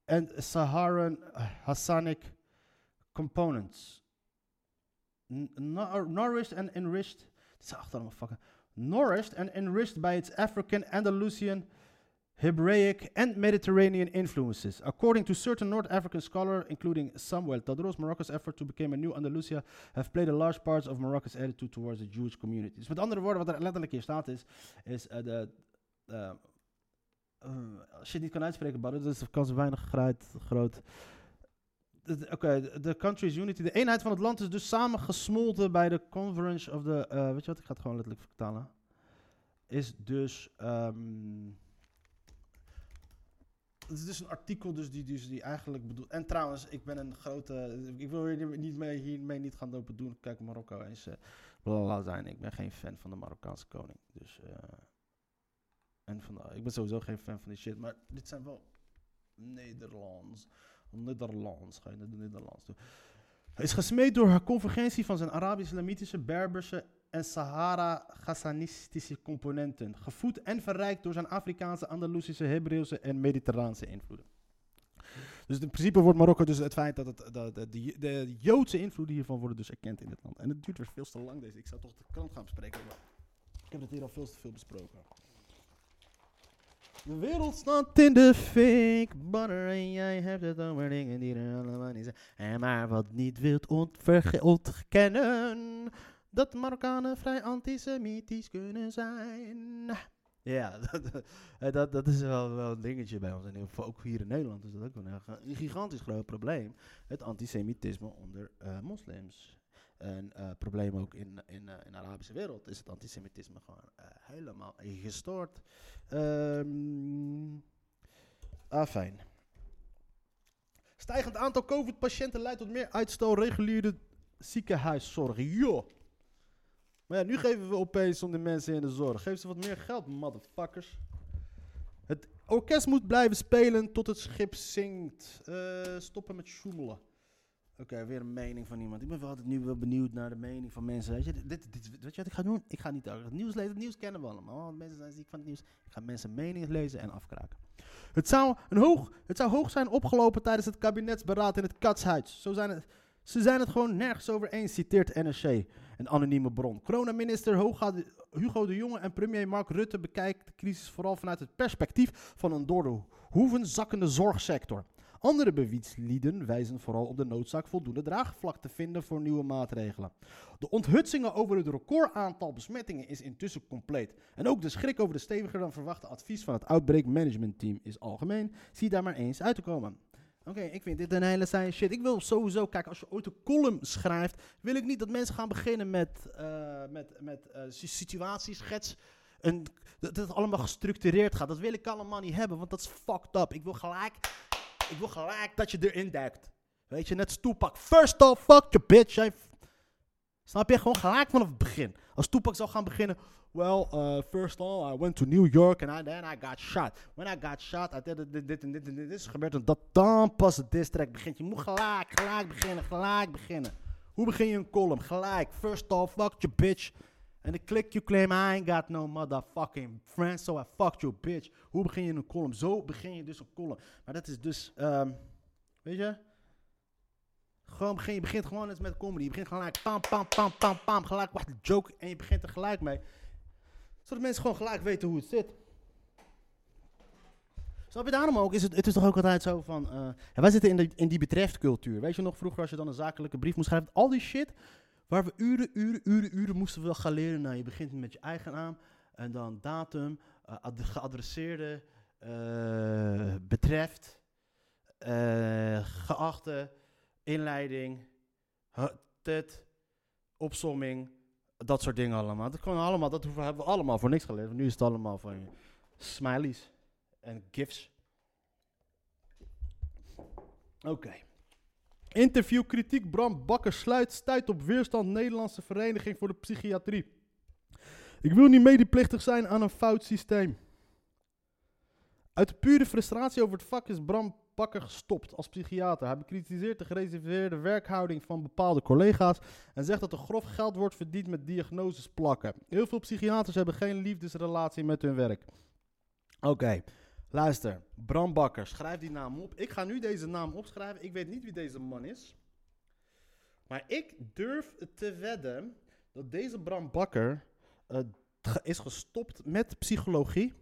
and Saharan uh, Hassanic components. N- nor- nourished and enriched. Nourished and enriched by its African, Andalusian, Hebraic, and Mediterranean influences. According to certain North African scholars, including Samuel Tadros, Morocco's effort to become a new Andalusia have played a large part of Morocco's attitude towards the Jewish community. Dus met andere woorden, wat er letterlijk hier staat is, is eh, de, eh, eh, als je het niet kan uitspreken, Badr, dus de kans is weinig groot. groot. Oké, de country's unity, de eenheid van het land is dus samengesmolten bij de conference of the, weet je wat, ik ga het gewoon letterlijk vertalen. Is dus, ehm, het is dus een artikel dus die, dus die eigenlijk bedoelt. En trouwens, ik ben een grote. Ik wil hier niet mee, hiermee niet gaan lopen doen. Kijk, Marokko is uh, blala zijn. Ik ben geen fan van de Marokkaanse koning. Dus. eh, en van ik ben sowieso geen fan van die shit. Maar dit zijn wel Nederlands. Nederlands. Ga je naar de Nederlands doen. Hij is gesmeed door haar convergentie van zijn Arabisch-Islamitische, Berberse en Sahara-Ghassanistische componenten. Gevoed en verrijkt door zijn Afrikaanse, Andalusische, Hebreeuwse en Mediterraanse invloeden. Dus in principe wordt Marokko dus het feit dat, het, dat de, de, Joodse invloeden hiervan worden dus erkend in dit land. En het duurt weer veel te lang deze. Ik zou toch de krant gaan bespreken, maar ik heb het hier al veel te veel besproken. De wereld staat in de fik, butter en jij hebt het over dingen die er allemaal niet zijn. En maar wat niet wilt ontkennen, dat Marokkanen vrij antisemitisch kunnen zijn. Ja, [laughs] dat, eh, dat, dat is wel, wel een dingetje bij ons. En ook hier in Nederland is dat ook een, een gigantisch groot probleem. Het antisemitisme onder eh, moslims. Een eh, probleem ook in, in, in de Arabische wereld is het antisemitisme gewoon helemaal gestoord. Ehm ah, fijn. Stijgend aantal COVID-patiënten leidt tot meer uitstel reguliere ziekenhuiszorg. Joh. Maar ja, nu geven we opeens om de mensen in de zorg. Geef ze wat meer geld, motherfuckers. Het orkest moet blijven spelen tot het schip zinkt. Eh, stoppen met sjoemelen. Oké, weer een mening van iemand. Ik ben wel altijd nu wel benieuwd naar de mening van mensen. Weet je, dit, dit, dit- weet je wat ik ga doen? Ik ga niet het nieuws lezen. Het nieuws kennen we allemaal. Want mensen zijn ziek van het nieuws. Ik ga mensen meningen lezen en afkraken. Het zou, een hoog, het zou hoog zijn opgelopen tijdens het kabinetsberaad in het Katshuis. Zo zijn het, ze zijn het gewoon nergens over eens, citeert NRC. Een anonieme bron. Coronaminister Hugo de Jonge en premier Mark Rutte bekijken de crisis vooral vanuit het perspectief van een door de hoeven zakkende zorgsector. Andere bewindslieden wijzen vooral op de noodzaak voldoende draagvlak te vinden voor nieuwe maatregelen. De onthutsingen over het recordaantal besmettingen is intussen compleet. En ook de schrik over de steviger dan verwachte advies van het Outbreak Management Team is algemeen. Zie daar maar eens uit te komen. Oké, ik vind dit een hele saaie shit. Ik wil sowieso, kijk, als je ooit een column schrijft, wil ik niet dat mensen gaan beginnen met, eh met, met eh, si- situatieschets. En dat het allemaal gestructureerd gaat. Dat wil ik allemaal niet hebben, want dat is fucked up. Ik wil gelijk, ik wil gelijk dat je erin duikt. Weet je, net als Tupac. First off, fuck your bitch. Snap je? Gewoon gelijk vanaf het begin. Als Tupac zou gaan beginnen. Well, uh, first of all, I went to New York and I, then I got shot. When I got shot, I did dit, dit, en dit dit is gebeurd. En dat dan pas het diss track begint. Je moet gelijk, gelijk beginnen, gelijk beginnen. Hoe begin je een column? Gelijk. First off, fuck your bitch. En de click you claim, I ain't got no motherfucking friends, so I fucked your bitch. Hoe begin je een column? Zo begin je dus een column. Maar dat is dus, ehm, weet je? Gewoon begin, je begint gewoon eens met comedy. Je begint gelijk pam, pam, pam, pam, pam. Gelijk, een joke. En je begint er gelijk mee. Zodat mensen gewoon gelijk weten hoe het zit. Snap je daarom ook? Is het, het is toch ook altijd zo van. ja, wij zitten in, de, in die betreft cultuur. Weet je nog, vroeger als je dan een zakelijke brief moest schrijven. Al die shit. Waar we uren, uren, uren, uren moesten we wel gaan leren. Nou, je begint met je eigen naam. En dan datum. eh, ad- geadresseerde. eh, betreft. geachte. Inleiding. tet. Opsomming. Dat soort dingen allemaal. Dat, allemaal, dat hoeven- hebben we allemaal voor niks geleerd. Nu is het allemaal van smileys en gifs. Oké. Interview kritiek Bram Bakker sluit stuit op weerstand Nederlandse Vereniging voor de Psychiatrie. Ik wil niet medeplichtig zijn aan een fout systeem. Uit pure frustratie over het vak is Bram Bakker gestopt als psychiater. Hij bekritiseert de gereserveerde werkhouding van bepaalde collega's en zegt dat er grof geld wordt verdiend met diagnoses plakken. Heel veel psychiaters hebben geen liefdesrelatie met hun werk. Oké, luister. Bram Bakker, schrijf die naam op. Ik ga nu deze naam opschrijven. Ik weet niet wie deze man is. Maar ik durf te wedden dat deze Bram Bakker eh, is gestopt met psychologie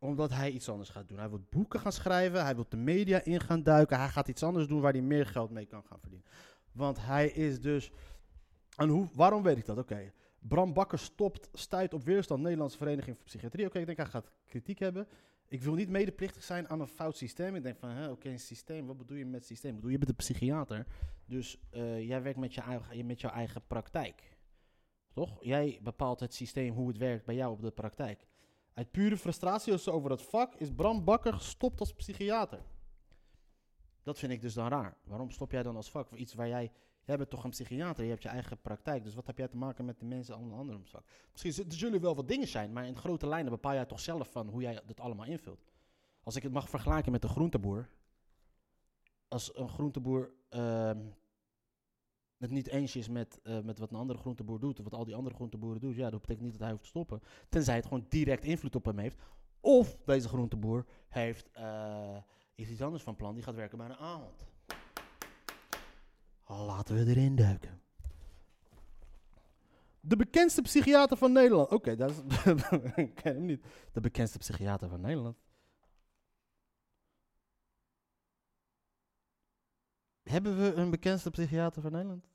omdat hij iets anders gaat doen. Hij wil boeken gaan schrijven, hij wil de media in gaan duiken, hij gaat iets anders doen waar hij meer geld mee kan gaan verdienen. Want hij is dus. En hoe, waarom weet ik dat? Oké. Bram Bakker stopt, stuit op weerstand Nederlandse Vereniging voor Psychiatrie. Oké, ik denk hij gaat kritiek hebben. Ik wil niet medeplichtig zijn aan een fout systeem. Ik denk van, oké, een systeem, wat bedoel je met systeem? Bedoel, je bent een psychiater, dus eh, jij werkt met, je eigen, met jouw eigen praktijk. Toch? Jij bepaalt het systeem, hoe het werkt bij jou op de praktijk. Uit pure frustratie over het vak is Bram Bakker gestopt als psychiater. Dat vind ik dus dan raar. Waarom stop jij dan als vak iets waar jij... Jij bent toch een psychiater, je hebt je eigen praktijk. Dus wat heb jij te maken met de mensen aan de andere vak? Misschien er zullen wel wat dingen zijn, maar in grote lijnen bepaal jij toch zelf van hoe jij dit allemaal invult. Als ik het mag vergelijken met een groenteboer. Als een groenteboer ehm, het niet eens is met, eh, met wat een andere groenteboer doet, of wat al die andere groenteboeren doen, ja, dat betekent niet dat hij hoeft te stoppen. Tenzij het gewoon direct invloed op hem heeft. Of deze groenteboer heeft eh, is iets anders van plan, die gaat werken bij een avond. Laten we erin duiken. De bekendste psychiater van Nederland. Oké, dat is. [laughs] ik ken hem niet. De bekendste psychiater van Nederland. Hebben we een bekendste psychiater van Nederland?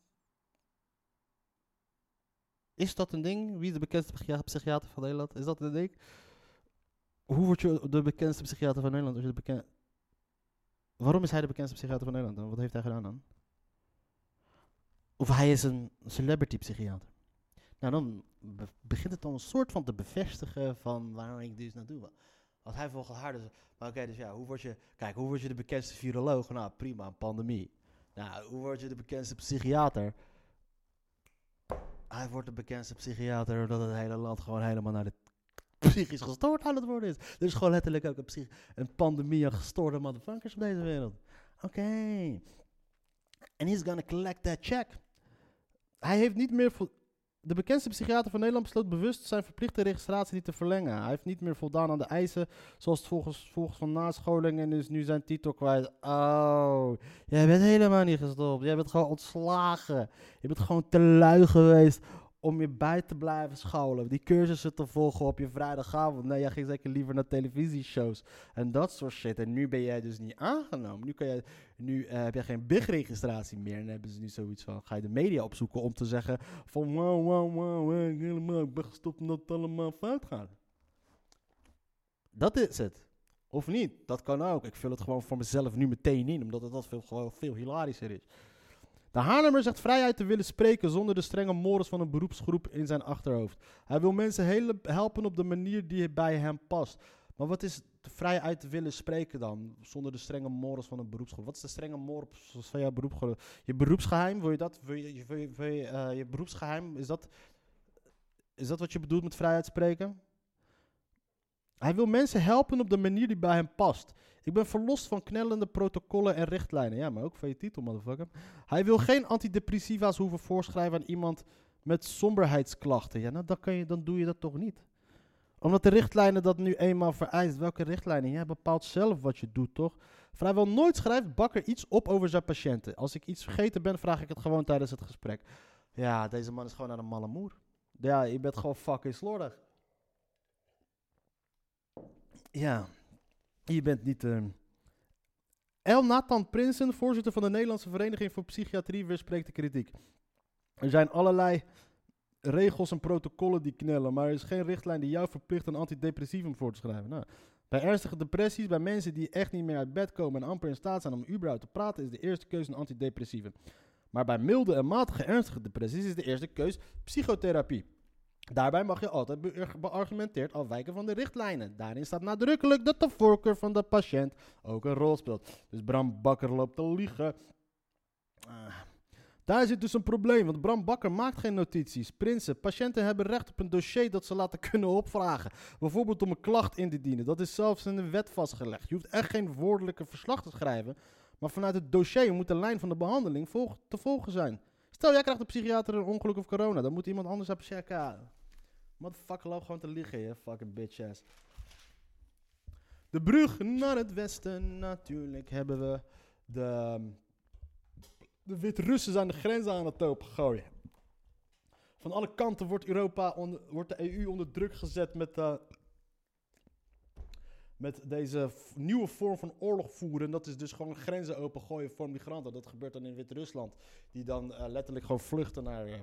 Is dat een ding? Wie is de bekendste psychia- psychiater van Nederland? Is dat een ding? Hoe word je de bekendste psychiater van Nederland? Waarom is hij de bekendste psychiater van Nederland? Wat heeft hij gedaan dan? Of hij is een celebrity psychiater. Nou, dan be- begint het dan een soort van te bevestigen van waar ik dus naartoe wil. Als hij volgens haar dus... Maar oké, dus ja, hoe word je... Kijk, hoe word je de bekendste viroloog? Nou, prima, pandemie. Nou, hoe word je de bekendste psychiater? Hij wordt de bekendste psychiater doordat het hele land gewoon helemaal naar de psychisch gestoord aan het worden is. Is gewoon letterlijk ook een, een pandemie aan gestoorde motherfuckers op deze wereld. Oké. En he's gonna collect that check. Hij heeft niet meer... De bekendste psychiater van Nederland besloot bewust zijn verplichte registratie niet te verlengen. Hij heeft niet meer voldaan aan de eisen, zoals het volgens, volgens van nascholing en is nu zijn titel kwijt. Oh, jij bent helemaal niet gestopt. Jij bent gewoon ontslagen. Je bent gewoon te lui geweest om je bij te blijven scholen. Die cursussen te volgen op je vrijdagavond. Nee, jij ging zeker liever naar televisieshows en dat soort shit. En nu ben jij dus niet aangenomen. Nu, kan jij, nu eh, heb je geen big-registratie meer. En hebben ze nu zoiets van, ga je de media opzoeken om te zeggen van... Wow, wow, wow, ik, helemaal, ben gestopt omdat het allemaal fout gaat. Dat is het. Of niet, dat kan ook. Ik vul het gewoon voor mezelf nu meteen in, omdat het dat veel, gewoon veel hilarischer is. De Haarlemmer zegt vrijheid te willen spreken zonder de strenge mores van een beroepsgroep in zijn achterhoofd. Hij wil mensen helpen op de manier die bij hem past. Maar wat is vrijheid te willen spreken dan? Zonder de strenge mores van een beroepsgroep. Wat is de strenge mores van jouw beroepsgroep? Je beroepsgeheim, wil je dat? Wil je, je, wil eh, je beroepsgeheim, is dat, is dat wat je bedoelt met vrijheid spreken? Hij wil mensen helpen op de manier die bij hem past. Ik ben verlost van knellende protocollen en richtlijnen. Ja, maar ook van je titel, motherfucker. Hij wil geen antidepressiva's hoeven voorschrijven aan iemand met somberheidsklachten. Ja, nou, dan, kan je, dan doe je dat toch niet? Omdat de richtlijnen dat nu eenmaal vereist. Welke richtlijnen? Jij bepaalt zelf wat je doet, toch? Vrijwel nooit schrijft Bakker iets op over zijn patiënten. Als ik iets vergeten ben, vraag ik het gewoon tijdens het gesprek. Ja, deze man is gewoon aan een malle moer. Ja, je bent gewoon fucking slordig. Ja, je bent niet... ehm El Nathan Prinsen, voorzitter van de Nederlandse Vereniging voor Psychiatrie, weerspreekt de kritiek. Er zijn allerlei regels en protocollen die knellen, maar er is geen richtlijn die jou verplicht een antidepressivum voor te schrijven. Nou, bij ernstige depressies, bij mensen die echt niet meer uit bed komen en amper in staat zijn om überhaupt te praten, is de eerste keuze een antidepressivum. Maar bij milde en matige ernstige depressies is de eerste keus psychotherapie. Daarbij mag je altijd be- beargumenteerd afwijken van de richtlijnen. Daarin staat nadrukkelijk dat de voorkeur van de patiënt ook een rol speelt. Dus Bram Bakker loopt te liegen. Ah. Daar zit dus een probleem, want Bram Bakker maakt geen notities. Prinsen, patiënten hebben recht op een dossier dat ze laten kunnen opvragen. Bijvoorbeeld om een klacht in te dienen. Dat is zelfs in de wet vastgelegd. Je hoeft echt geen woordelijke verslag te schrijven. Maar vanuit het dossier moet de lijn van de behandeling te volgen zijn. Stel, jij krijgt een psychiater een ongeluk of corona. Dan moet iemand anders even checken. Motherfucker, loop gewoon te liegen, je fucking bitch ass. De brug naar het westen. Natuurlijk hebben we de, de Wit-Russen zijn de grenzen aan het opengooien. Van alle kanten wordt, Europa onder, wordt de EU onder druk gezet met, eh, met deze nieuwe vorm van oorlog voeren. En dat is dus gewoon grenzen opengooien voor migranten. Dat gebeurt dan in Wit-Rusland. Die dan eh, letterlijk gewoon vluchten naar eh,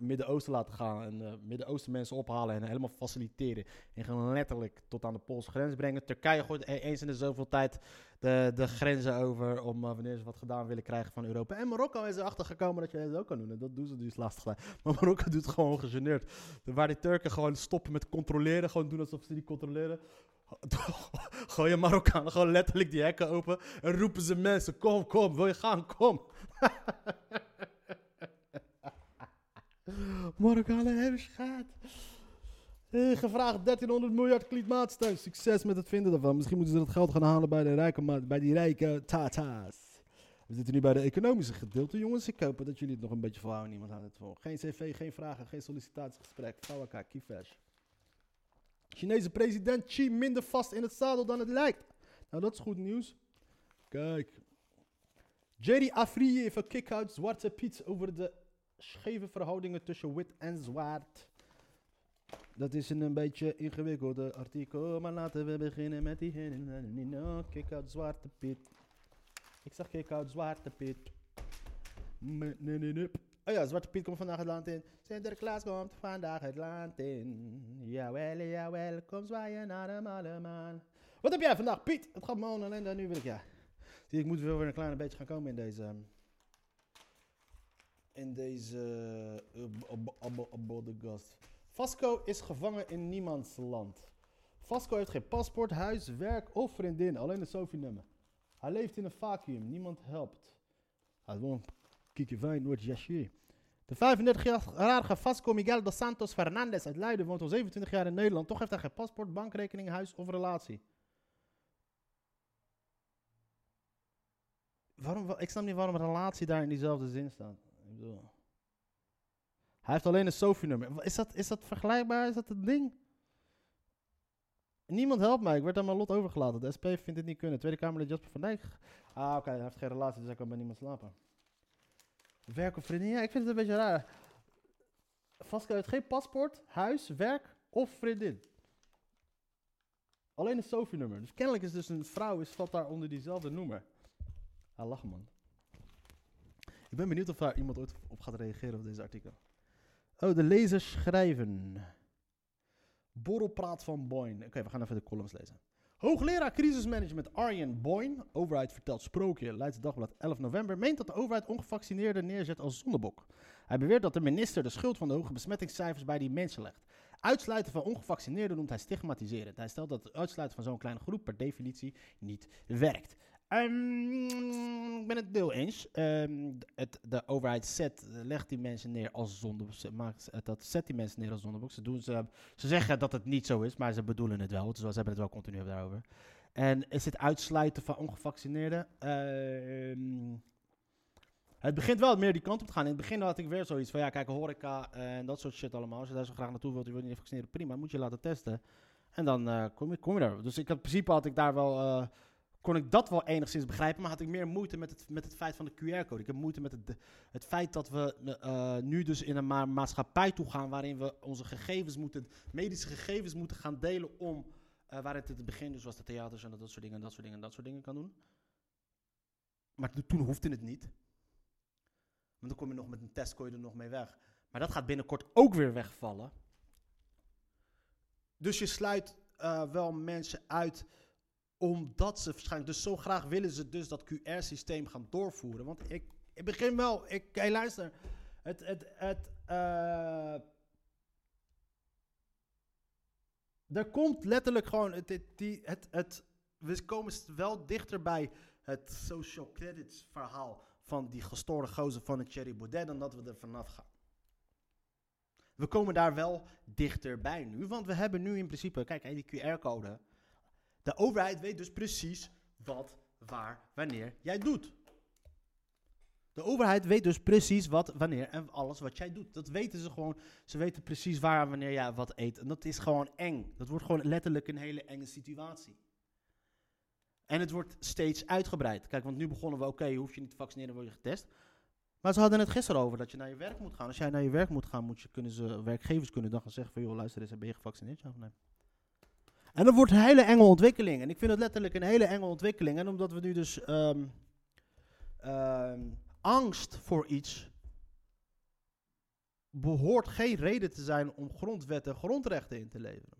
Midden-Oosten laten gaan. En eh, Midden-Oosten mensen ophalen en helemaal faciliteren. En gewoon letterlijk tot aan de Poolse grens brengen. Turkije gooit e- eens in de zoveel tijd de, de grenzen over. Om eh, wanneer ze wat gedaan willen krijgen van Europa. En Marokko is erachter gekomen dat je dat ook kan doen. En dat doen ze dus lastig. Maar Marokko doet gewoon gegeneerd. Waar die Turken gewoon stoppen met controleren. Gewoon doen alsof ze die controleren. [laughs] Gooi je Marokkanen gewoon letterlijk die hekken open. En roepen ze mensen: Kom, kom, wil je gaan? Kom. [laughs] Marokkanen hebben schaat. Eh, Gevraagd 1300 miljard klimaatsteun. Succes met het vinden daarvan. Misschien moeten ze dat geld gaan halen bij, de rijke, bij die rijke tata's. We zitten nu bij de economische gedeelte. Jongens, ik hoop dat jullie het nog een beetje volhouden. Niemand aan het volgen. Geen cv, geen vragen, geen sollicitatiegesprek. Fawaka, kiefash. Chinese president Xi minder vast in het zadel dan het lijkt. Nou, dat is goed nieuws. Kijk. Jerry Afrië heeft een kick-out Zwarte Piet over de scheve verhoudingen tussen wit en zwart. Dat is een, een beetje ingewikkelde artikel, maar laten we beginnen met die... Kick out Zwarte Piet. Ik zag kick out Zwarte Piet. Oh ja, Zwarte Piet komt vandaag het land in. Sinterklaas komt vandaag het land in. Jawel, jawel, kom zwaaien naar de malle maan. Wat heb jij vandaag, Piet? Het gaat me alleen daar nu wil ik, ja. Zie, ik moet weer een klein beetje gaan komen in deze... In deze... Uh, gast. Vasco is gevangen in niemands land. Vasco heeft geen paspoort, huis, werk of vriendin. Alleen een Sophie-nummer. Hij leeft in een vacuüm. Niemand helpt. Hij woont Kiki Fijn, Noord Jasje. De 35-jarige Vasco Miguel dos Santos Fernandez uit Leiden woont al 27 jaar in Nederland. Toch heeft hij geen paspoort, bankrekening, huis of relatie. Waarom, ik snap niet waarom relatie daar in diezelfde zin staat. Hij heeft alleen een Sophie-nummer. Is dat, is dat vergelijkbaar? Is dat het ding? Niemand helpt mij. Ik werd aan mijn lot overgelaten. De SP vindt het niet kunnen. Tweede Kamerlid Jasper van Dijk. Ah, oké. Hij heeft geen relatie, dus hij kan bij niemand slapen. Werk of vriendin? Ja, ik vind het een beetje raar. Vasco heeft geen paspoort, huis, werk of vriendin. Alleen een Sophie-nummer. Dus kennelijk is dus een vrouw, is, valt daar onder diezelfde noemer. Ah, lachen man. Ik ben benieuwd of daar iemand ooit op gaat reageren op deze artikel. Oh, de lezers schrijven. Borrelpraat van Boyne. Oké, we gaan even de columns lezen. Hoogleraar crisismanagement Arjen Boyne, overheid vertelt sprookje, Leidse Dagblad 11 november, meent dat de overheid ongevaccineerden neerzet als zondebok. Hij beweert dat de minister de schuld van de hoge besmettingscijfers bij die mensen legt. Uitsluiten van ongevaccineerden noemt hij stigmatiserend. Hij stelt dat het uitsluiten van zo'n kleine groep per definitie niet werkt. Um, ik ben het deel eens. Um, het, de overheid zet, legt die mensen neer als zondebok. Maakt, dat zet die mensen neer als zondebok. Ze, doen, ze, ze zeggen dat het niet zo is, maar ze bedoelen het wel. Dus ze hebben het wel continu daarover. En is het uitsluiten van ongevaccineerden? Um, het begint wel meer die kant op te gaan. In het begin had ik weer zoiets van, ja, kijk, horeca en dat soort shit allemaal. Als je daar zo graag naartoe wilt, je wilt niet vaccineren, prima. Moet je laten testen. En dan uh, kom, je, kom je daar. Dus in principe had ik daar wel... kon ik dat wel enigszins begrijpen, maar had ik meer moeite met het, met het feit van de QR-code. Ik heb moeite met het, het feit dat we uh, nu dus in een ma maatschappij toe gaan waarin we onze gegevens moeten, medische gegevens moeten gaan delen om, uh, waar het in het begin dus was de theaters en dat soort dingen en dat soort dingen en dat soort dingen kan doen. Maar toen hoefde het niet. Want dan kom je nog met een test, kon je er nog mee weg. Maar dat gaat binnenkort ook weer wegvallen. Dus je sluit uh, wel mensen uit omdat ze waarschijnlijk dus zo graag willen ze dus dat QR-systeem gaan doorvoeren. Want ik, ik begin wel, ik, hey, luister, het, het, het, uh, er komt letterlijk gewoon, het, die, het, het, we komen wel dichter bij het social credits verhaal van die gestoorde gozer van het Cherry Baudet dan dat we er vanaf gaan. We komen daar wel dichterbij nu, want we hebben nu in principe, kijk, die QR-code de overheid weet dus precies wat, waar, wanneer jij doet. De overheid weet dus precies wat, wanneer en alles wat jij doet. Dat weten ze gewoon. Ze weten precies waar en wanneer jij wat eet. En dat is gewoon eng. Dat wordt gewoon letterlijk een hele enge situatie. En het wordt steeds uitgebreid. Kijk, want nu begonnen we, oké, okay, hoef je niet te vaccineren, word je getest. Maar ze hadden het gisteren over dat je naar je werk moet gaan. Als jij naar je werk moet gaan, moet je, kunnen ze, werkgevers kunnen dan gaan zeggen van, joh, luister eens, ben je gevaccineerd? Ja of nee? En dat wordt een hele enge ontwikkeling. En ik vind het letterlijk een hele enge ontwikkeling. En omdat we nu dus um, um, angst voor iets behoort geen reden te zijn om grondwetten en grondrechten in te leveren.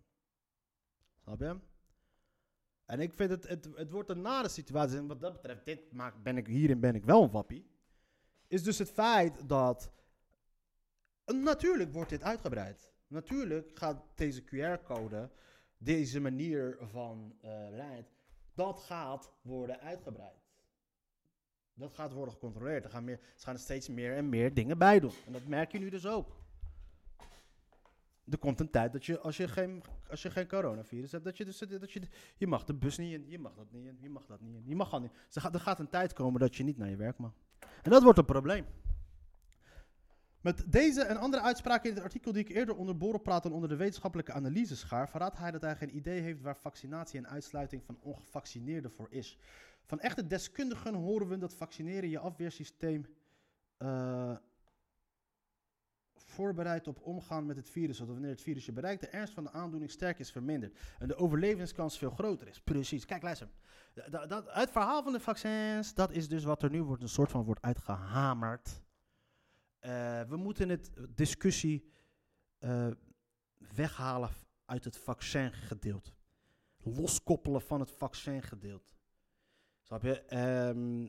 Snap je? En ik vind het, het, het wordt een nare situatie. En wat dat betreft, dit maakt, ben ik, hierin ben ik wel een wappie. Is dus het feit dat. Natuurlijk wordt dit uitgebreid. Natuurlijk gaat deze QR-code deze manier van uh, dat gaat worden uitgebreid. Dat gaat worden gecontroleerd. Er gaan, meer, er gaan steeds meer en meer dingen bij doen. En dat merk je nu dus ook. Er komt een tijd dat je, als je geen, als je geen coronavirus hebt, dat je, dus, dat je, je mag de bus niet in, je mag dat niet in, je mag dat niet in, je mag gewoon niet. Er gaat een tijd komen dat je niet naar je werk mag. En dat wordt een probleem. Met deze en andere uitspraken in het artikel die ik eerder onder borrelpraat en onder de wetenschappelijke analyse schaar, verraadt hij dat hij geen idee heeft waar vaccinatie en uitsluiting van ongevaccineerden voor is. Van echte deskundigen horen we dat vaccineren je afweersysteem uh, voorbereid op omgaan met het virus, zodat wanneer het virus je bereikt, de ernst van de aandoening sterk is verminderd en de overlevingskans veel groter is. Precies. Kijk, luister. Dat, dat, het verhaal van de vaccins, dat is dus wat er nu wordt, een soort van wordt uitgehamerd. Eh, we moeten het discussie eh, weghalen uit het vaccingedeelte. Loskoppelen van het vaccingedeelte. Snap je? Ehm,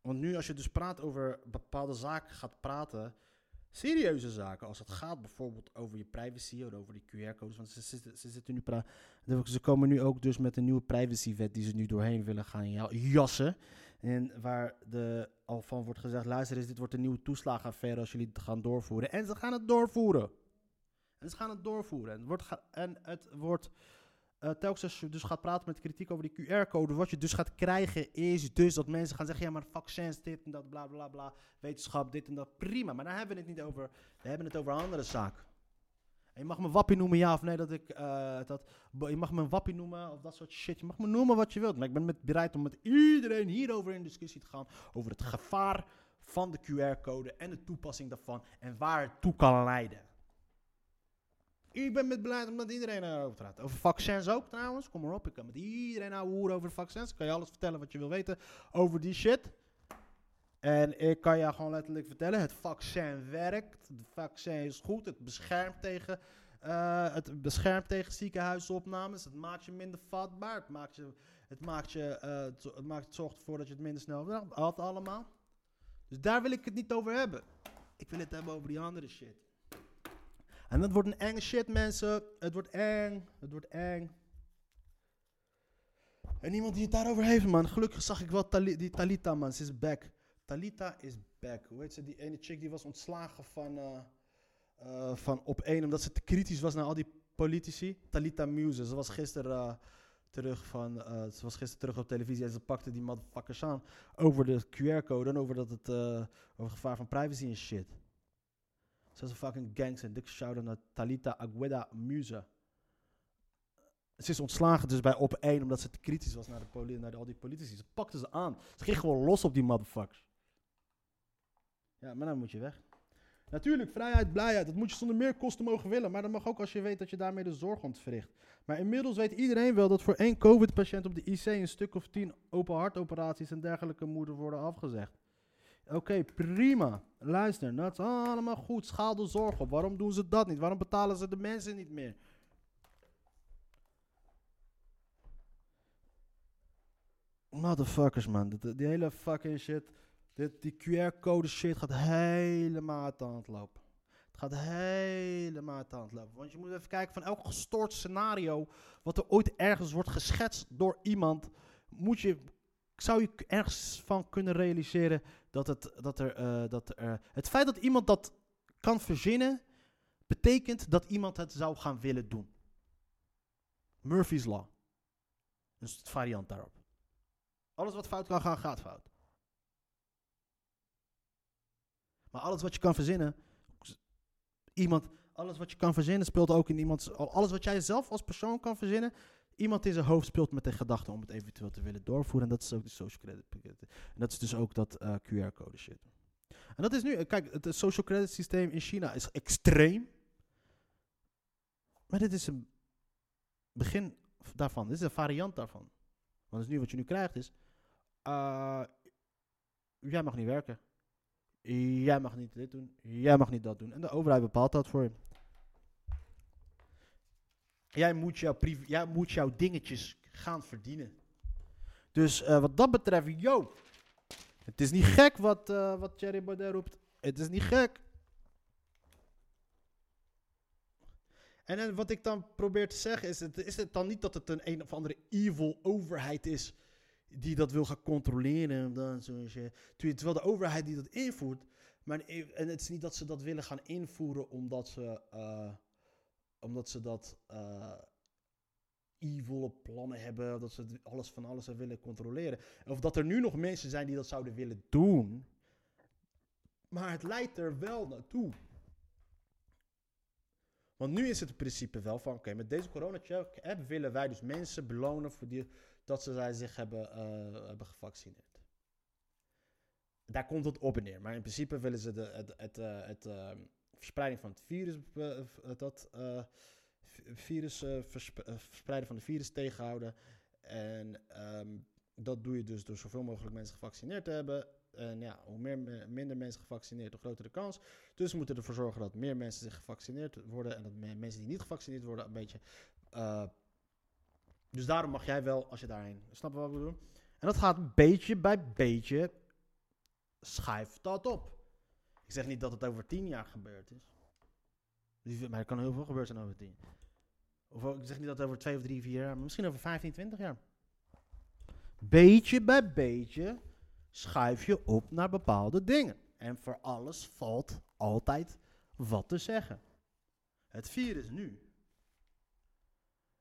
want nu als je dus praat over bepaalde zaken gaat praten, serieuze zaken, als het gaat bijvoorbeeld over je privacy of over die QR-codes, want ze, zitten- ze, zitten nu pra- ze komen nu ook dus met een nieuwe privacywet die ze nu doorheen willen gaan ja- jassen. En waar de, al van wordt gezegd, luister eens, dit wordt een nieuwe toeslagenaffaire als jullie het gaan doorvoeren. En ze gaan het doorvoeren. En ze gaan het doorvoeren. En het wordt, en het wordt eh, telkens als je dus gaat praten met kritiek over die QR-code, wat je dus gaat krijgen is dus dat mensen gaan zeggen, ja maar vaccins dit en dat, bla bla bla, wetenschap dit en dat, prima. Maar daar hebben we het niet over, we hebben het over andere zaken. En je mag me wappie noemen, ja of nee, dat ik, eh, dat, je mag me een wappie noemen of dat soort shit. Je mag me noemen wat je wilt, maar ik ben met, bereid om met iedereen hierover in discussie te gaan, over het gevaar van de QR-code en de toepassing daarvan en waar het toe kan leiden. Ik ben met beleid om met iedereen erover te praten. Over vaccins ook trouwens. Kom maar op, ik kan met iedereen nou hoeren over vaccins. Ik kan je alles vertellen wat je wil weten over die shit. En ik kan je gewoon letterlijk vertellen, het vaccin werkt. Het vaccin is goed, het beschermt tegen, eh, het beschermt tegen ziekenhuisopnames. Het maakt je minder vatbaar. Het, maakt je, het, maakt je, eh, het, maakt, zorgt ervoor dat je het minder snel. Dat allemaal. Dus daar wil ik het niet over hebben. Ik wil het hebben over die andere shit. En dat wordt een enge shit, mensen. Het wordt eng. Het wordt eng. En iemand die het daarover heeft, man. Gelukkig zag ik wel die Talita, man. Ze is back. Talita is back. Hoe heet ze? Die ene chick die was ontslagen van, eh, eh, van op één, omdat ze te kritisch was naar al die politici. Talita Muse. Ze was gisteren eh, terug van, ze was gisteren terug op televisie en ze pakte die motherfuckers aan over de QR-code en over dat het, over gevaar van privacy en shit. Ze is een fucking gangster. Dikke shout-out naar Talita Agueda Muse. Ze is ontslagen dus bij op 1 omdat ze te kritisch was naar, de naar al die politici. Ze pakte ze aan. Ze ging gewoon los op die motherfuckers. Ja, maar dan moet je weg. Natuurlijk, vrijheid, blijheid. Dat moet je zonder meer kosten mogen willen. Maar dat mag ook als je weet dat je daarmee de zorg ontwricht. Maar inmiddels weet iedereen wel dat voor één COVID-patiënt op de IC een stuk of tien open hartoperaties en dergelijke moeten worden afgezegd. Oké, prima. Luister, dat is allemaal goed. Schaal de. Waarom doen ze dat niet? Waarom betalen ze de mensen niet meer? Motherfuckers, man. Die, hele fucking shit. Dit, die QR-code shit gaat helemaal de hand lopen. Het gaat helemaal de hand lopen. Want je moet even kijken van elk gestoord scenario. wat er ooit ergens wordt geschetst door iemand. moet je. zou je ergens van kunnen realiseren. Dat, het, dat er. eh, dat er het feit dat iemand dat kan verzinnen. betekent dat iemand het zou gaan willen doen. Murphy's Law. Dus het variant daarop. Alles wat fout kan gaan, gaat fout. Maar alles wat je kan verzinnen, iemand, alles wat je kan verzinnen speelt ook in iemands, alles wat jij zelf als persoon kan verzinnen, iemand in zijn hoofd speelt met de gedachte om het eventueel te willen doorvoeren. En dat is ook de social credit. En dat is dus ook dat eh, QR-code shit. En dat is nu, eh, kijk, het social credit systeem in China is extreem. Maar dit is een begin daarvan. Dit is een variant daarvan. Want dus nu wat je nu krijgt is, eh, jij mag niet werken. Jij mag niet dit doen. Jij mag niet dat doen. En de overheid bepaalt dat voor je. Jij moet jouw, jij moet jouw dingetjes gaan verdienen. Dus eh, wat dat betreft, yo. Het is niet gek wat, eh wat Thierry Baudet roept. Het is niet gek. En, dan wat ik dan probeer te zeggen is, het, is het dan niet dat het een een of andere evil overheid is die dat wil gaan controleren en dan zo shit. Terwijl de overheid die dat invoert, maar en het is niet dat ze dat willen gaan invoeren omdat ze, eh, omdat ze dat eh evil plannen hebben, dat ze het alles van alles willen controleren. Of dat er nu nog mensen zijn die dat zouden willen doen, maar het leidt er wel naartoe. Want nu is het in principe wel van, oké, met deze corona-check app willen wij dus mensen belonen voor die, dat ze zich hebben, eh, hebben gevaccineerd. Daar komt het op en neer. Maar in principe willen ze de, het, het, eh, het, eh, verspreiding van het virus, eh, v- dat eh, virus eh, versp- eh, verspreiden van de virus tegenhouden. En ehm, dat doe je dus door zoveel mogelijk mensen gevaccineerd te hebben. En ja, hoe meer, me- minder mensen gevaccineerd, hoe groter de kans. Dus we moeten ervoor zorgen dat meer mensen zich gevaccineerd worden. En dat me- mensen die niet gevaccineerd worden, een beetje. eh, dus daarom mag jij wel als je daarheen. Snap je wat ik bedoel? En dat gaat beetje bij beetje. Schuift dat op. Ik zeg niet dat het over tien jaar gebeurd is. Maar er kan heel veel gebeurd zijn over tien. Of ook- ik zeg niet dat het over twee of drie, vier jaar, maar misschien over 15, 20 jaar. Beetje bij beetje schuif je op naar bepaalde dingen. En voor alles valt altijd wat te zeggen. Het virus nu.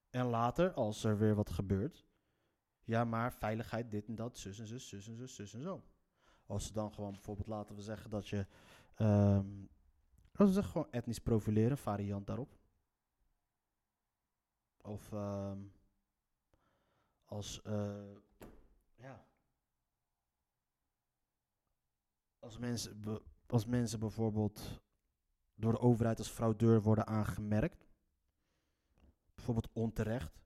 En later, als er weer wat gebeurt. Ja, maar veiligheid, dit en dat, zus en zus, zus en zus, zus en zo. Als ze dan gewoon bijvoorbeeld laten we zeggen dat je. Laten we zeggen gewoon etnisch profileren, variant daarop. Of ehm, als. eh, ja. Als mensen, als mensen bijvoorbeeld door de overheid als fraudeur worden aangemerkt. Bijvoorbeeld onterecht.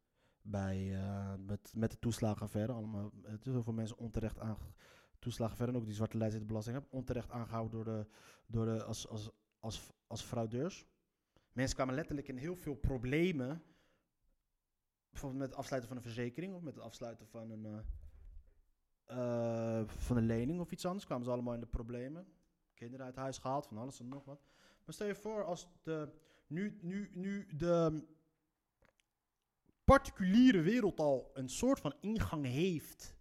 Bij, eh, met, met de toeslagenaffaire. Allemaal, het is heel veel mensen onterecht aangemerkt toeslagenaffaire en ook die zwarte lijst die de belasting hebben, onterecht aangehouden door de, door de, als, als, als, als fraudeurs. Mensen kwamen letterlijk in heel veel problemen, bijvoorbeeld met het afsluiten van een verzekering of met het afsluiten van een, eh, eh, van een lening of iets anders, kwamen ze allemaal in de problemen. Kinderen uit huis gehaald, van alles en nog wat. Maar stel je voor als de, nu, nu, nu de particuliere wereld al een soort van ingang heeft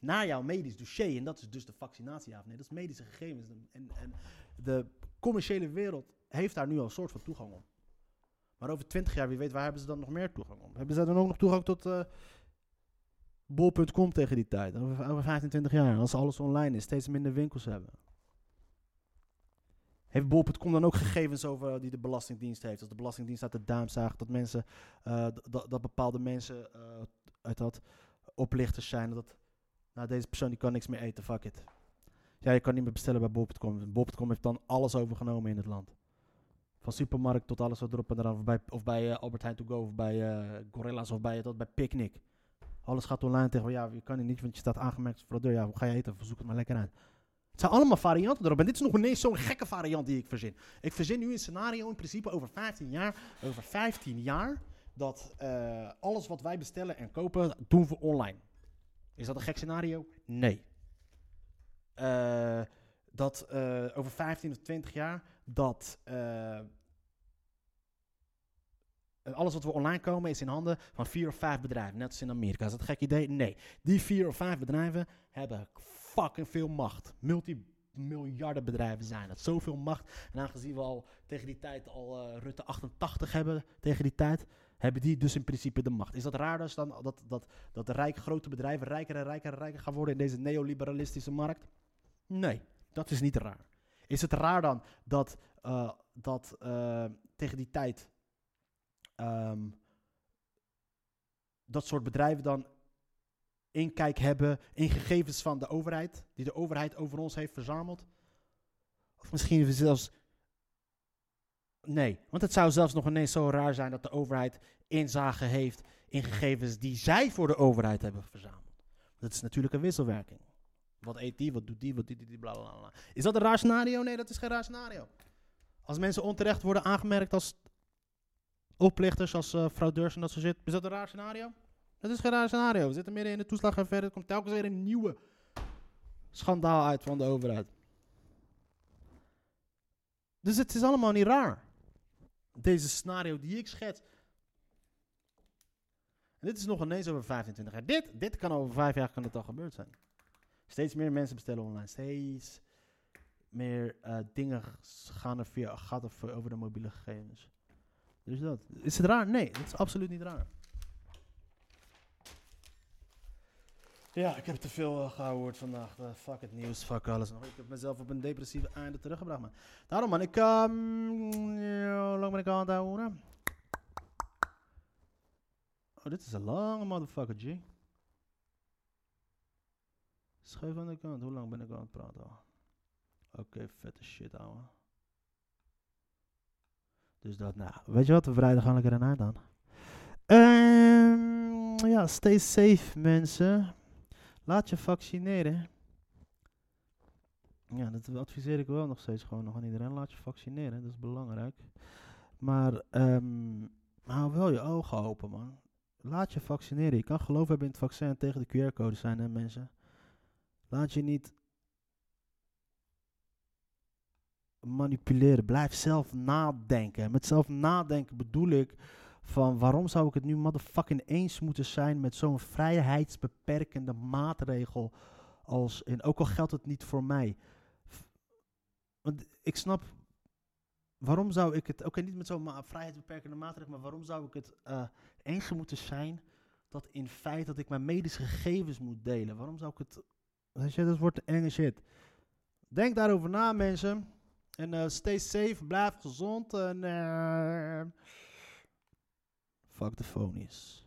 naar jouw medisch dossier. En dat is dus de vaccinatie, nee. Dat is medische gegevens. En, en de commerciële wereld heeft daar nu al een soort van toegang op. Maar over 20 jaar, wie weet, waar hebben ze dan nog meer toegang op? Hebben ze dan ook nog toegang tot eh bol.com tegen die tijd? Over, over 15, 20 jaar, als alles online is, steeds minder winkels hebben. Heeft bol.com dan ook gegevens over die de Belastingdienst heeft? Als de Belastingdienst uit de duim zaagt dat mensen, eh, dat bepaalde mensen eh, uit dat oplichters zijn, dat nou, deze persoon die kan niks meer eten, fuck it. Ja, je kan niet meer bestellen bij bol.com. Bol.com heeft dan alles overgenomen in het land. Van supermarkt tot alles wat erop en eraan. Of bij, of bij eh, Albert Heijn To Go, of bij eh, Gorillas, of bij, tot bij Picnic. Alles gaat online tegen, ja, je kan niet, want je staat aangemerkt als fraudeur. Ja, hoe ga je eten? Zoek het maar lekker uit. Het zijn allemaal varianten erop. En dit is nog ineens zo'n gekke variant die ik verzin. Ik verzin nu een scenario in principe over 15 jaar. Over 15 jaar dat eh, alles wat wij bestellen en kopen, doen we online. Is dat een gek scenario? Nee. Eh, dat eh, over 15 of 20 jaar dat eh, alles wat we online komen is in handen van vier of vijf bedrijven. Net als in Amerika. Is dat een gek idee? Nee. Die vier of vijf bedrijven hebben fucking veel macht. Multimiljarden bedrijven zijn dat. Zoveel macht. En aangezien we al tegen die tijd al Rutte 88 hebben, tegen die tijd, hebben die dus in principe de macht. Is dat raar dus dan dat, dat, dat de rijke grote bedrijven rijker en rijker en rijker gaan worden in deze neoliberalistische markt? Nee, dat is niet raar. Is het raar dan dat, eh, dat eh, tegen die tijd ehm, dat soort bedrijven dan inkijk hebben in gegevens van de overheid, die de overheid over ons heeft verzameld? Of misschien zelfs. Nee, want het zou zelfs nog ineens zo raar zijn dat de overheid inzage heeft in gegevens die zij voor de overheid hebben verzameld. Dat is natuurlijk een wisselwerking. Wat eet die, wat doet die, wat doet die, bla bla bla. Is dat een raar scenario? Nee, dat is geen raar scenario. Als mensen onterecht worden aangemerkt als oplichters, als eh, fraudeurs en dat soort shit, is dat een raar scenario? Dat is geen raar scenario. We zitten midden in de toeslagaffaire. Er komt telkens weer een nieuwe schandaal uit van de overheid. Dus het is allemaal niet raar. Deze scenario die ik schets. En dit is nog ineens over 25 jaar. Dit, dit kan over vijf jaar kan het gebeurd zijn. Steeds meer mensen bestellen online. Steeds meer eh, dingen gaan er, via, gaat voor- over de mobiele gegevens. Dus dat. Is het raar? Nee, dat is absoluut niet raar. Ja, ik heb te veel uh, gehoord vandaag. Eh, fuck het nieuws, fuck alles. Ik heb mezelf op een depressieve einde teruggebracht, man. Daarom, man. Ik, ehm hoe lang ben ik aan het houden? Oh, dit is een lange motherfucker, G. Schuif aan de kant. Hoe lang ben ik aan het praten? Oké, vette shit, ouwe. Dus dat, nou, weet je wat, we breiden gewoon lekker eind aan. Ehm, ja, stay safe mensen. Laat je vaccineren. Ja, dat adviseer ik wel nog steeds gewoon nog aan iedereen. Laat je vaccineren, dat is belangrijk. Maar ehm, hou wel je ogen open, man. Laat je vaccineren. Je kan geloof hebben in het vaccin en tegen de QR-code zijn, hè, mensen. Laat je niet manipuleren. Blijf zelf nadenken. En met zelf nadenken bedoel ik van waarom zou ik het nu motherfucking eens moeten zijn met zo'n vrijheidsbeperkende maatregel als in, ook al geldt het niet voor mij. Want ik snap, waarom zou ik het, oké niet met zo'n vrijheidsbeperkende maatregel, maar waarom zou ik het eh, eens moeten zijn dat in feite dat ik mijn medische gegevens moet delen? Waarom zou ik het, weet dat wordt enge shit. Denk daarover na mensen. En eh, stay safe, blijf gezond en... eh fuck the phonies.